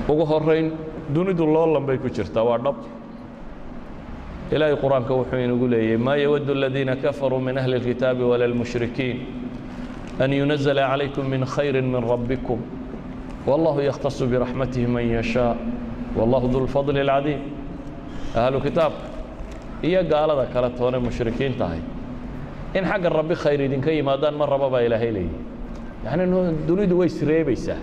ugu horayn dunidu loolan bay ku jirtaa waa dhab. Ilaahay qur'aanka wuxuu inagu leeyahy maa yawaddu aladiina kafaruu min ahli اlkitaabi wala lmushrikiin an yunazla calaykum min khayri min rabbikum. Wallahu yakhtasu biraxmatihi man yashaa. Wallahu du lfadli اlcadiim ahlu kitaabka iyo gaalada kale toone mushrikiin tahay. In xagga rabbi khayr idinka yimaadaan ma raba baa ilaahay leeyahy yacni dunidu way isreebaysaa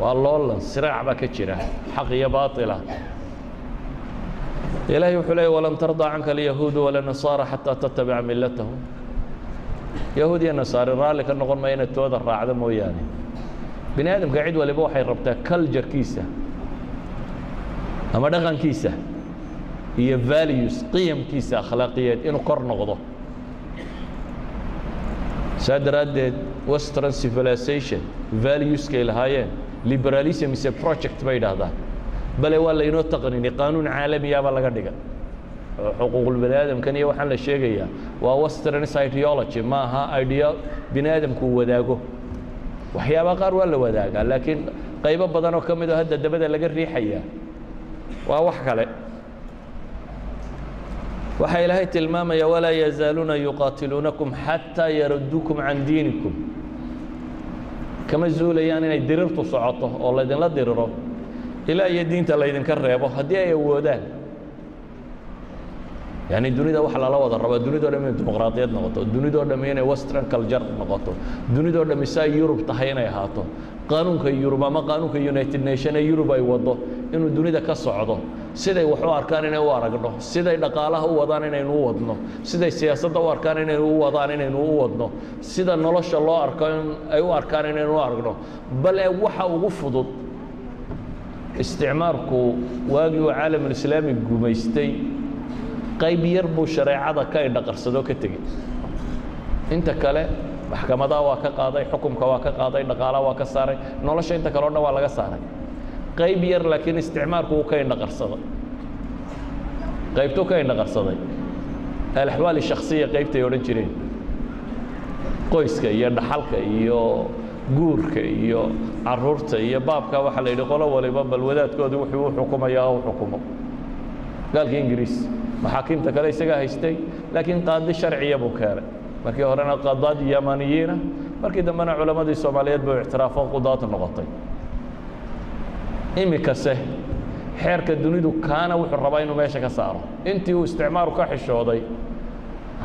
waa loolan siraac baa ka jira. Xaq iyo baatila. Ilaahay wuxuu leeyay walan tardaa canka alyahuudu wala xataa tattabica millatahum. Yahuud iyo nasaari raalli ka noqon maya inaad tooda raacda mooyaane. Bini aadamka cid waliba waxay rabtaa culjarkiisa ama dhaqankiisa iyo values qiyamkiisa akhlaaqiyeed inuu kor noqdo. Saa daraaddeed western civilization valueskay lahaayeen liberalism is project bay idhaahdaan bale waa laynoo taqnini qaanuun caalamiyaabaa laga dhiga. Xuquuqul aadamkan iyo waxaan la sheegayaa waa westerns ideology ma aha idea bini aadamku wadaago. Waxyaabaa qaar waa la wadaagaa laakiin qaybo badan oo ka mid oo hadda dabada laga riixayaa waa wax kale. Waxaa ilaahay tilmaamaya walaa yazaaluuna yuqaatiluunakum xataa yaradduukum can diinikum kama zuulayaan inay dirirtu socoto oo laydinla diriro ilaa iyo diinta laydinka reebo haddii ay awoodaan. Yani dunida waxa lala wada rabaa dunidao dham inay dimuqraadiyad noqoto dunidoo dham inay western culture noqoto dunidoo dham saa yurub tahay inay ahaato qaanuunka yurub ama qaanuunka united nation ee yurub ay wado inuu dunida ka socdo siday wax arkaan inay u aragno siday dhaqaalaha u wadaan inaynu u wadno siday siyaasadda u arkaan inaynu u wadaan inaynu u wadno sida nolosha loo arko ay u arkaan inaynu u aragno. Bale waxa ugu fudud isticmaarku waagii uu caalamulislaami gumaystay qayb yar buu shareecada ka indhaqarsadoo ka tegey. Inta kale maxkamadaha waa ka qaaday xukumka waa ka qaaday dhaqaalaha waa ka saaray nolosha inta kale o dhan waa laga saaray. Qayb yar laakiin isticmaarku wuu ka indhaqarsaday qaybtuu ka indhaqarsaday. Alaxwaal shaksiya qaybtay odhan jireen. Qoyska iyo dhaxalka iyo guurka iyo carruurta iyo baabka waxaa la yidhi qolo waliba bal wadaadkoodii wuxuu u xukumayaa u xukumo. Gaalka ingiriis maxaakiimta kale isagaa haystay laakiin qaadi sharciya buu keenay markii horena qadaad yamaniyiina markii dambena culammadii soomaaliyeed buu ictiraafo qudaad noqotay. Imikase xeerka dunidu kaana wuxuu rabaa inuu meesha ka saaro. Intii uu isticmaaru ka xishooday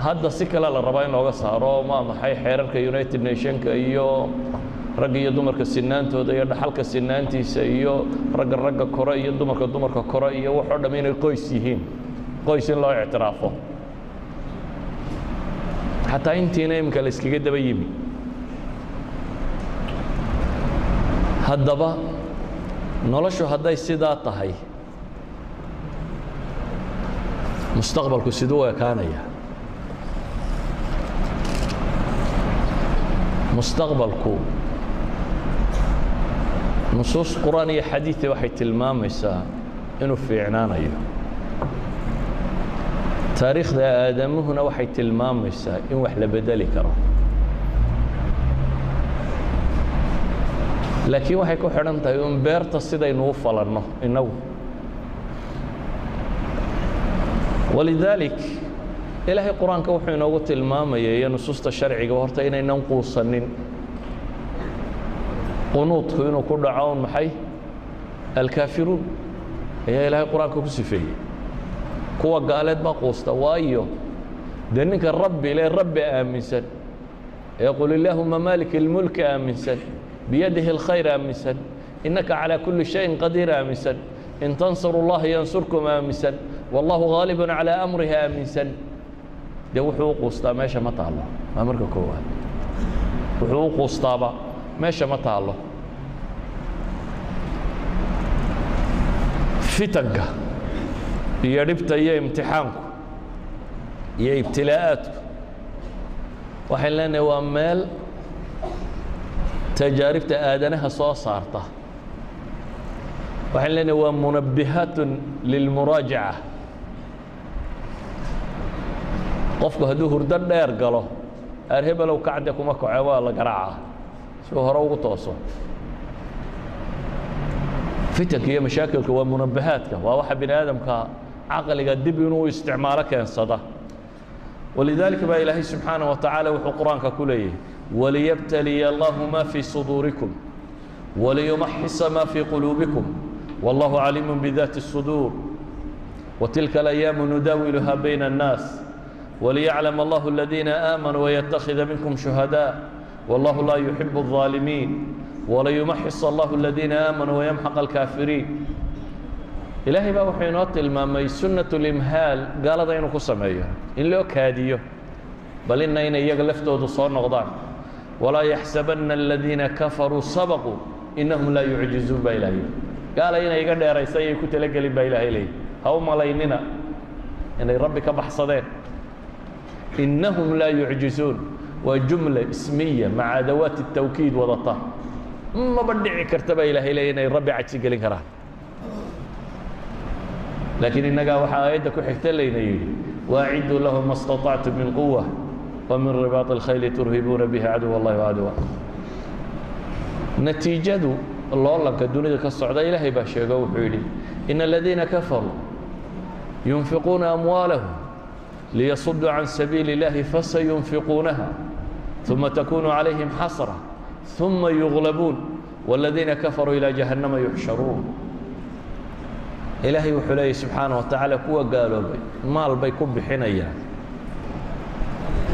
hadda si kale la rabaa in looga saaro ma maxay xeerarka united nationka iyo ragga iyo dumarka sinaantooda iyo dhaxalka sinaantiisa iyo ragga ragga kore iyo dumarka dumarka kore iyo waxoo dham inay qoys yihiin. Qoys in loo ictiraafo xataa intiina iminka la iskaga daba yimi. Haddaba noloshu hadday sidaa tahay mustaqbalku siduu ekaanaya. Mustaqbalku nusuus qur'aan iyo xadiidi waxay tilmaamaysaa inuu fiicnaanayo taariikhda aadamuhuna waxay tilmaamaysaa in wax la bedeli karo. Laakiin waxay ku xidhan tahay un beerta sidaynu u falanno innagu. Walidaalik ilaahay qur'aanka wuxuu inoogu tilmaamaya iyo nusuusta sharciga horta inaynan quusanin qunuudku inuu ku dhaco un maxay? Alkaafiruun. Ayaa ilaahay qur'aanka ku sifeeyey kuwa gaaleed baa quusta waayo dee ninka rabbi le rabbi aaminsan ee qul illaahuma maalik ilmulki aaminsan biyadihi اlkhayr aaminsan innaka calىa kulli shayin qadiir aaminsan in tansuru اllaha yansurkum aaminsan wallahu gaalibun calىa amrihi aaminsan dee wuxuu u quustaa meesha ma taallo waa marka koowaad wuxuu u quustaaba meesha ma taallo fitanka iyo dhibta iyo imtixaanku iyo ibtilaa'aadku. Waxayn leenahay waa meel tajaaribta aadanaha soo saarta. Waxayn leenahay waa munabbihaatun lilmuraajaca qofku hadduu hurdo dheer galo aar kacde kuma kace waa la garaaca si hore ugu tooso. Fitanka iyo mashaakilka waa munabbahaadka waa waxa bini aadamka caqliga dib inuu isticmaalo keensada. Walidaalika baa ilaahay subxaanah wa tacaala wuxuu qur'aanka ku leeyahay waliyabtaliya allahu maa fii suduurikum waliyumaxisa maa fii quluubikum wallahu caliimu bidaati الsuduur watilka alayaamu nudaawiluhaa bayna الnaas waliyaclam allahu aladiina aamanuu wayattakhida minkum shuhadaa wallahu laa yuxibu الظaalimiin waliyumaxis allahu aladiina aamanuu wayamxaq alkaafiriin ilaahay baa wuxuu inoo tilmaamay sunaة gaalada inuu ku sameeyo in loo kaadiyo. Bal ina inay iyaga laftoodu soo noqdaan. Walaa yaxsabana اladiina kafaruu sabaquu inahum laa yucjizuun baa ilahay gaala inay iga dheeraysa ayay ku talagelin baa ilaahay leey ha u malaynina inay rabbi ka baxsadeen. Inahum laa yucjizuun waa jumla ismiya maca adawaati الtawkiid wadata. Maba dhici karta baa ilaahay leey inay rabbi cajigelin karaan laakiin innagaa waxaa aayadda ku xigta layna yidhi waaciduu lahum ma staطactu min quwa wmin ribaaط اlkhayli turhibuuna bihi caduw اllahi cadwa natiijadu loolanka dunida ka socda ilaahay baa sheego wuxuu yidhi in aladiina kafaruu yunfiquuna amwaalahum liyasuduu can sabiili اllahi fasayunfiquunaha ثuma takunu calayhim xasra ثuma yuغlabuun wاladiina kafaruu ilى jahannama yuxsharuun ilaahay wuxuu leeyay subxaana wa tacaala kuwa gaaloobay maal bay ku bixinayaan.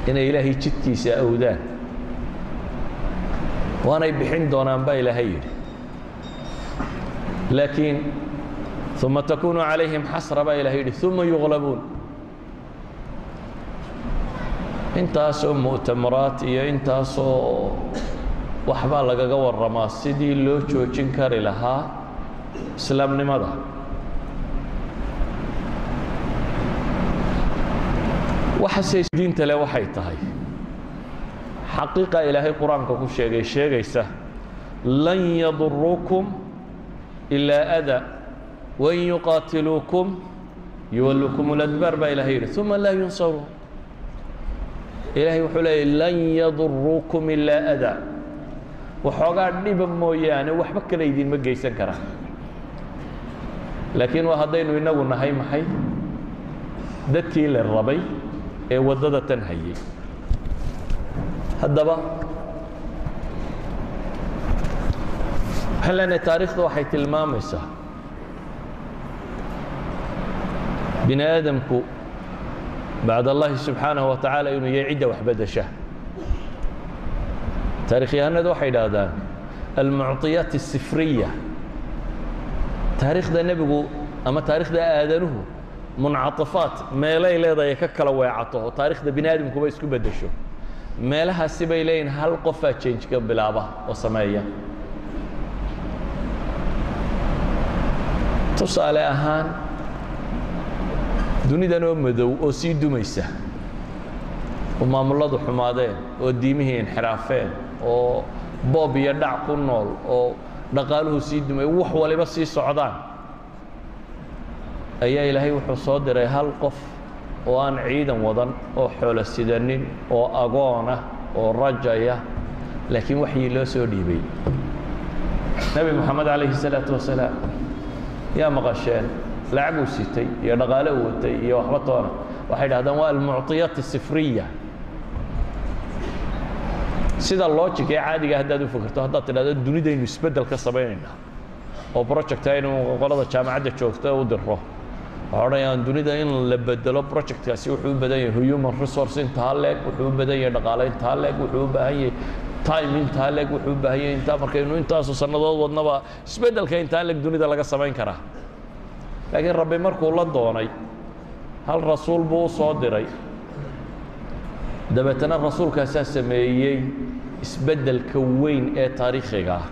Inay ilaahay jidkiisa awdaan waanay bixin doonaan baa ilaahay yidhi. Laakiin uma takunu calayhim xasra baa ilahay yidhi uma yuglabuun intaasoo mu'tamaraat iyo intaasoo waxbaa lagaga warramaa sidii loo joojin kari lahaa islaamnimada waxase diinta le waxay tahay. Xaqiiqa ilaahay qur'aanka ku sheegay sheegaysa lan yaduruukum ilaa ada wain yuqaatiluukum yuwallukum اladbaar baa ilahay yidhi. Uma laa yunsaruun ilaahay wuxuu leeyay lan yaduruukum ilaa ada. Waxoogaa dhiba mooyaane waxba kale idinma geysan karaan. Laakiin waa haddaynu inagu nahay maxay? Dadkii la rabay ee waddada tan hayay. Haddaba halane taarikhda waxay tilmaamaysaa bini aadamku bacd allahi subxaanaه wa tacaala inuu yahay cidda waxbadasha. Taarikhyahanadu waxay idhaahdaan almucطiyaat الsifriya taarikhda nebigu ama taarikhda aadanuhu muncaطafaat meelay leedahay ka kala weecato taarikhda bini isku beddesho. Meelahaasi bay leeyihiin hal qofaa janjka bilaaba oo sameeya. Tusaale ahaan dunidan oo madow oo sii dumaysa oo maamulladu xumaadeen oo diimihii inxiraafeen oo boob iyo dhac ku nool oo dhaqaaluhu sii dumay wax waliba sii socdaan ayaa ilaahay wuxuu soo diray hal qof oo aan ciidan wadan oo xoolo sidanin oo agoonah oo rajaya laakiin waxyii loo soo dhiibay nebi moxamed calayhi الsalaaةu wasalaam yaa maqasheen lacaguu sitay iyo dhaqaale u watay iyo waxba toona waxay dhahdaan waa almucطiyaat الsifriya sida logic ee caadiga haddaad u fikirto haddaad tidhahdo dunidaynu isbeddel ka samaynaynaa oo project aynu qolada jaamacadda joogto u diro waxaa odhanayaan dunida in la bedelo projectkaasi wuxuu u badan yahay human resource intaa leeg wuxuu u badan yahay dhaqaale intaa leeg wuxuu u baahan yahay time intaa leeg wuxuu u baahan yahay intaa markaynu intaasu sannadood wadnaba isbeddelka intaa leeg dunida laga samayn karaa laakiin rabbi markuu la doonay hal rasuul buu u soo diray dabeetana rasuulkaasaa sameeyey isbeddelka weyn ee taariikhiga ah